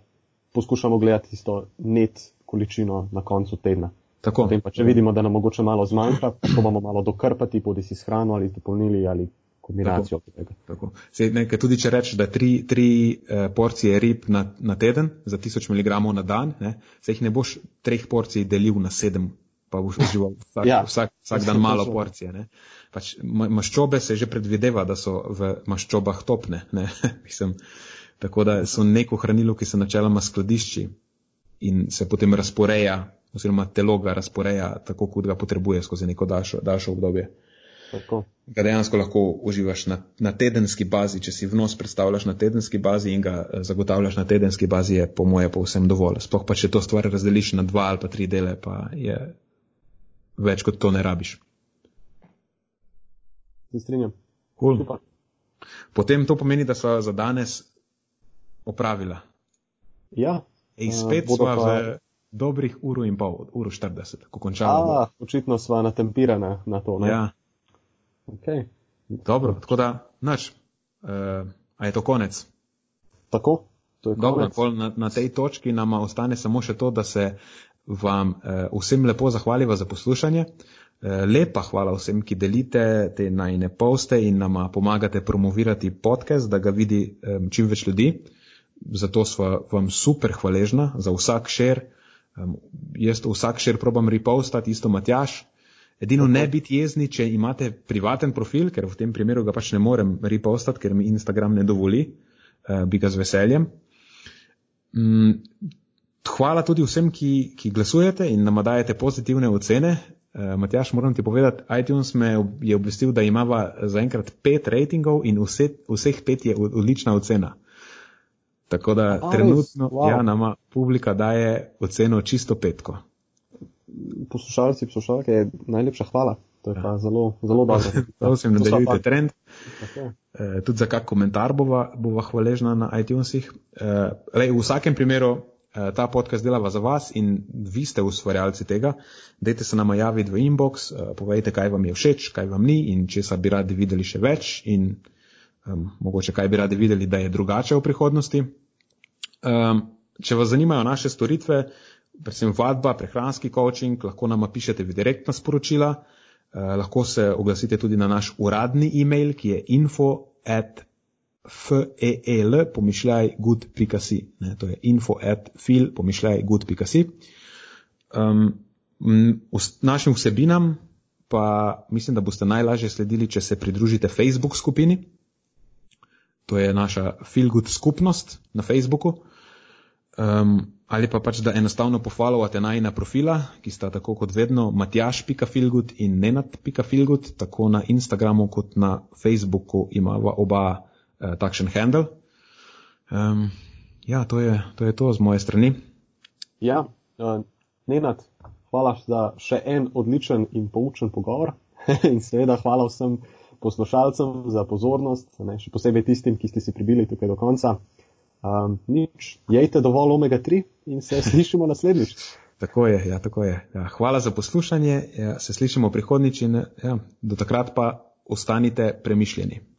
poskušamo gledati tisto net količino na koncu tedna. Tako. Potem pa, če vidimo, da nam mogoče malo zmanjka, pa probamo malo dokrpati, bodi si s hrano ali z dopolnili ali kombinacijo tega. Tako. Sej, ne, tudi če rečeš, da tri, tri eh, porcije rib na, na teden za 1000 mg na dan, ne, se jih ne boš treh porcij delil na sedem, pa boš užival vsak. Ja. vsak, vsak dan malo porcije. Ne. Pač ma, maščobe se že predvideva, da so v maščobah topne. Ne. Mislim, tako da so neko hranilo, ki se načeloma skladišči in se potem razporeja, oziroma telo ga razporeja tako, kot ga potrebuje skozi neko daljšo, daljšo obdobje Tako. ga dejansko lahko uživaš na, na tedenski bazi, če si vnos predstavljaš na tedenski bazi in ga eh, zagotavljaš na tedenski bazi, je po moje povsem dovolj. Sploh pa, če to stvar razdeliš na dva ali pa tri dele, pa je več kot to ne rabiš. Se strinjam. Cool. Super. Potem to pomeni, da so za danes opravila. Ja. Ej, Eh, spet bodo smo pa- v dobrih uro in pol, uro 40, ko končamo. A, očitno sva natempirana na to. Ne? ja, Okay. dobro, tako da, nač, uh, a je to konec? Tako, to je Dobro, konec. pol na, na tej točki nam ostane samo še to, da se vam eh, vsem lepo zahvaliva za poslušanje. Eh, lepa hvala vsem, ki delite te najne poste in nama pomagate promovirati podcast, da ga vidi eh, čim več ljudi. Zato sva vam super hvaležna za vsak šer. Jaz vsak šer probam repostati, isto Matjaš. Edino ne biti jezni, če imate privaten profil, ker v tem primeru ga pač ne morem repostati, ker mi Instagram ne dovoli, uh, bi ga z veseljem. Mm, hvala tudi vsem, ki, ki glasujete in nam dajete pozitivne ocene. Uh, Matjaš, moram ti povedati, iTunes me je obvestil, da imava zaenkrat pet ratingov in vse, vseh pet je od- odlična ocena. Tako da A, trenutno Wow. ja, nama publika daje oceno čisto petko. Poslušalci, poslušalke, najlepša hvala. To je pa zelo, zelo dobro. Prosim, nadaljujte trend. Tako. Eh, tudi za kak komentar bova, bova hvaležna na iTunesih. Eh, lej, v vsakem primeru eh, ta podcast delava za vas in vi ste ustvarjalci tega. Dajte se nama javiti v inbox, eh, povejte, kaj vam je všeč, kaj vam ni in česa bi radi videli še več in um, mogoče kaj bi radi videli, da je drugače v prihodnosti. Um, če vas zanimajo naše storitve, predvsem vadba, prehranski coaching, lahko nam pišete v direktna sporočila. Uh, lahko se oglasite tudi na naš uradni e-mail, ki je info at feel, pomišljaj good.si. To je info at fil, pomišljaj good.si. Um, našim vsebinam pa mislim, da boste najlažje sledili, če se pridružite Facebook skupini. To je naša Feel Good skupnost na Facebooku. Um, ali pa pač, da enostavno pofollowate najna profila, ki sta tako kot vedno matjaš.feelgood in nenat.feelgood, tako na Instagramu kot na Facebooku imava oba takšen handle. Um, ja, to je, to je to z moje strani. Ja, uh, nenat, hvala za še en odličen in poučen pogovor in seveda hvala vsem poslušalcem za pozornost, ne, še posebej tistim, ki ste si pribili tukaj do konca. Um, nič, jejte dovolj omega 3 in se slišimo naslednjič. tako je, ja, tako je. Ja, hvala za poslušanje, ja, se slišimo prihodnič in ja, do takrat pa ostanite premišljeni.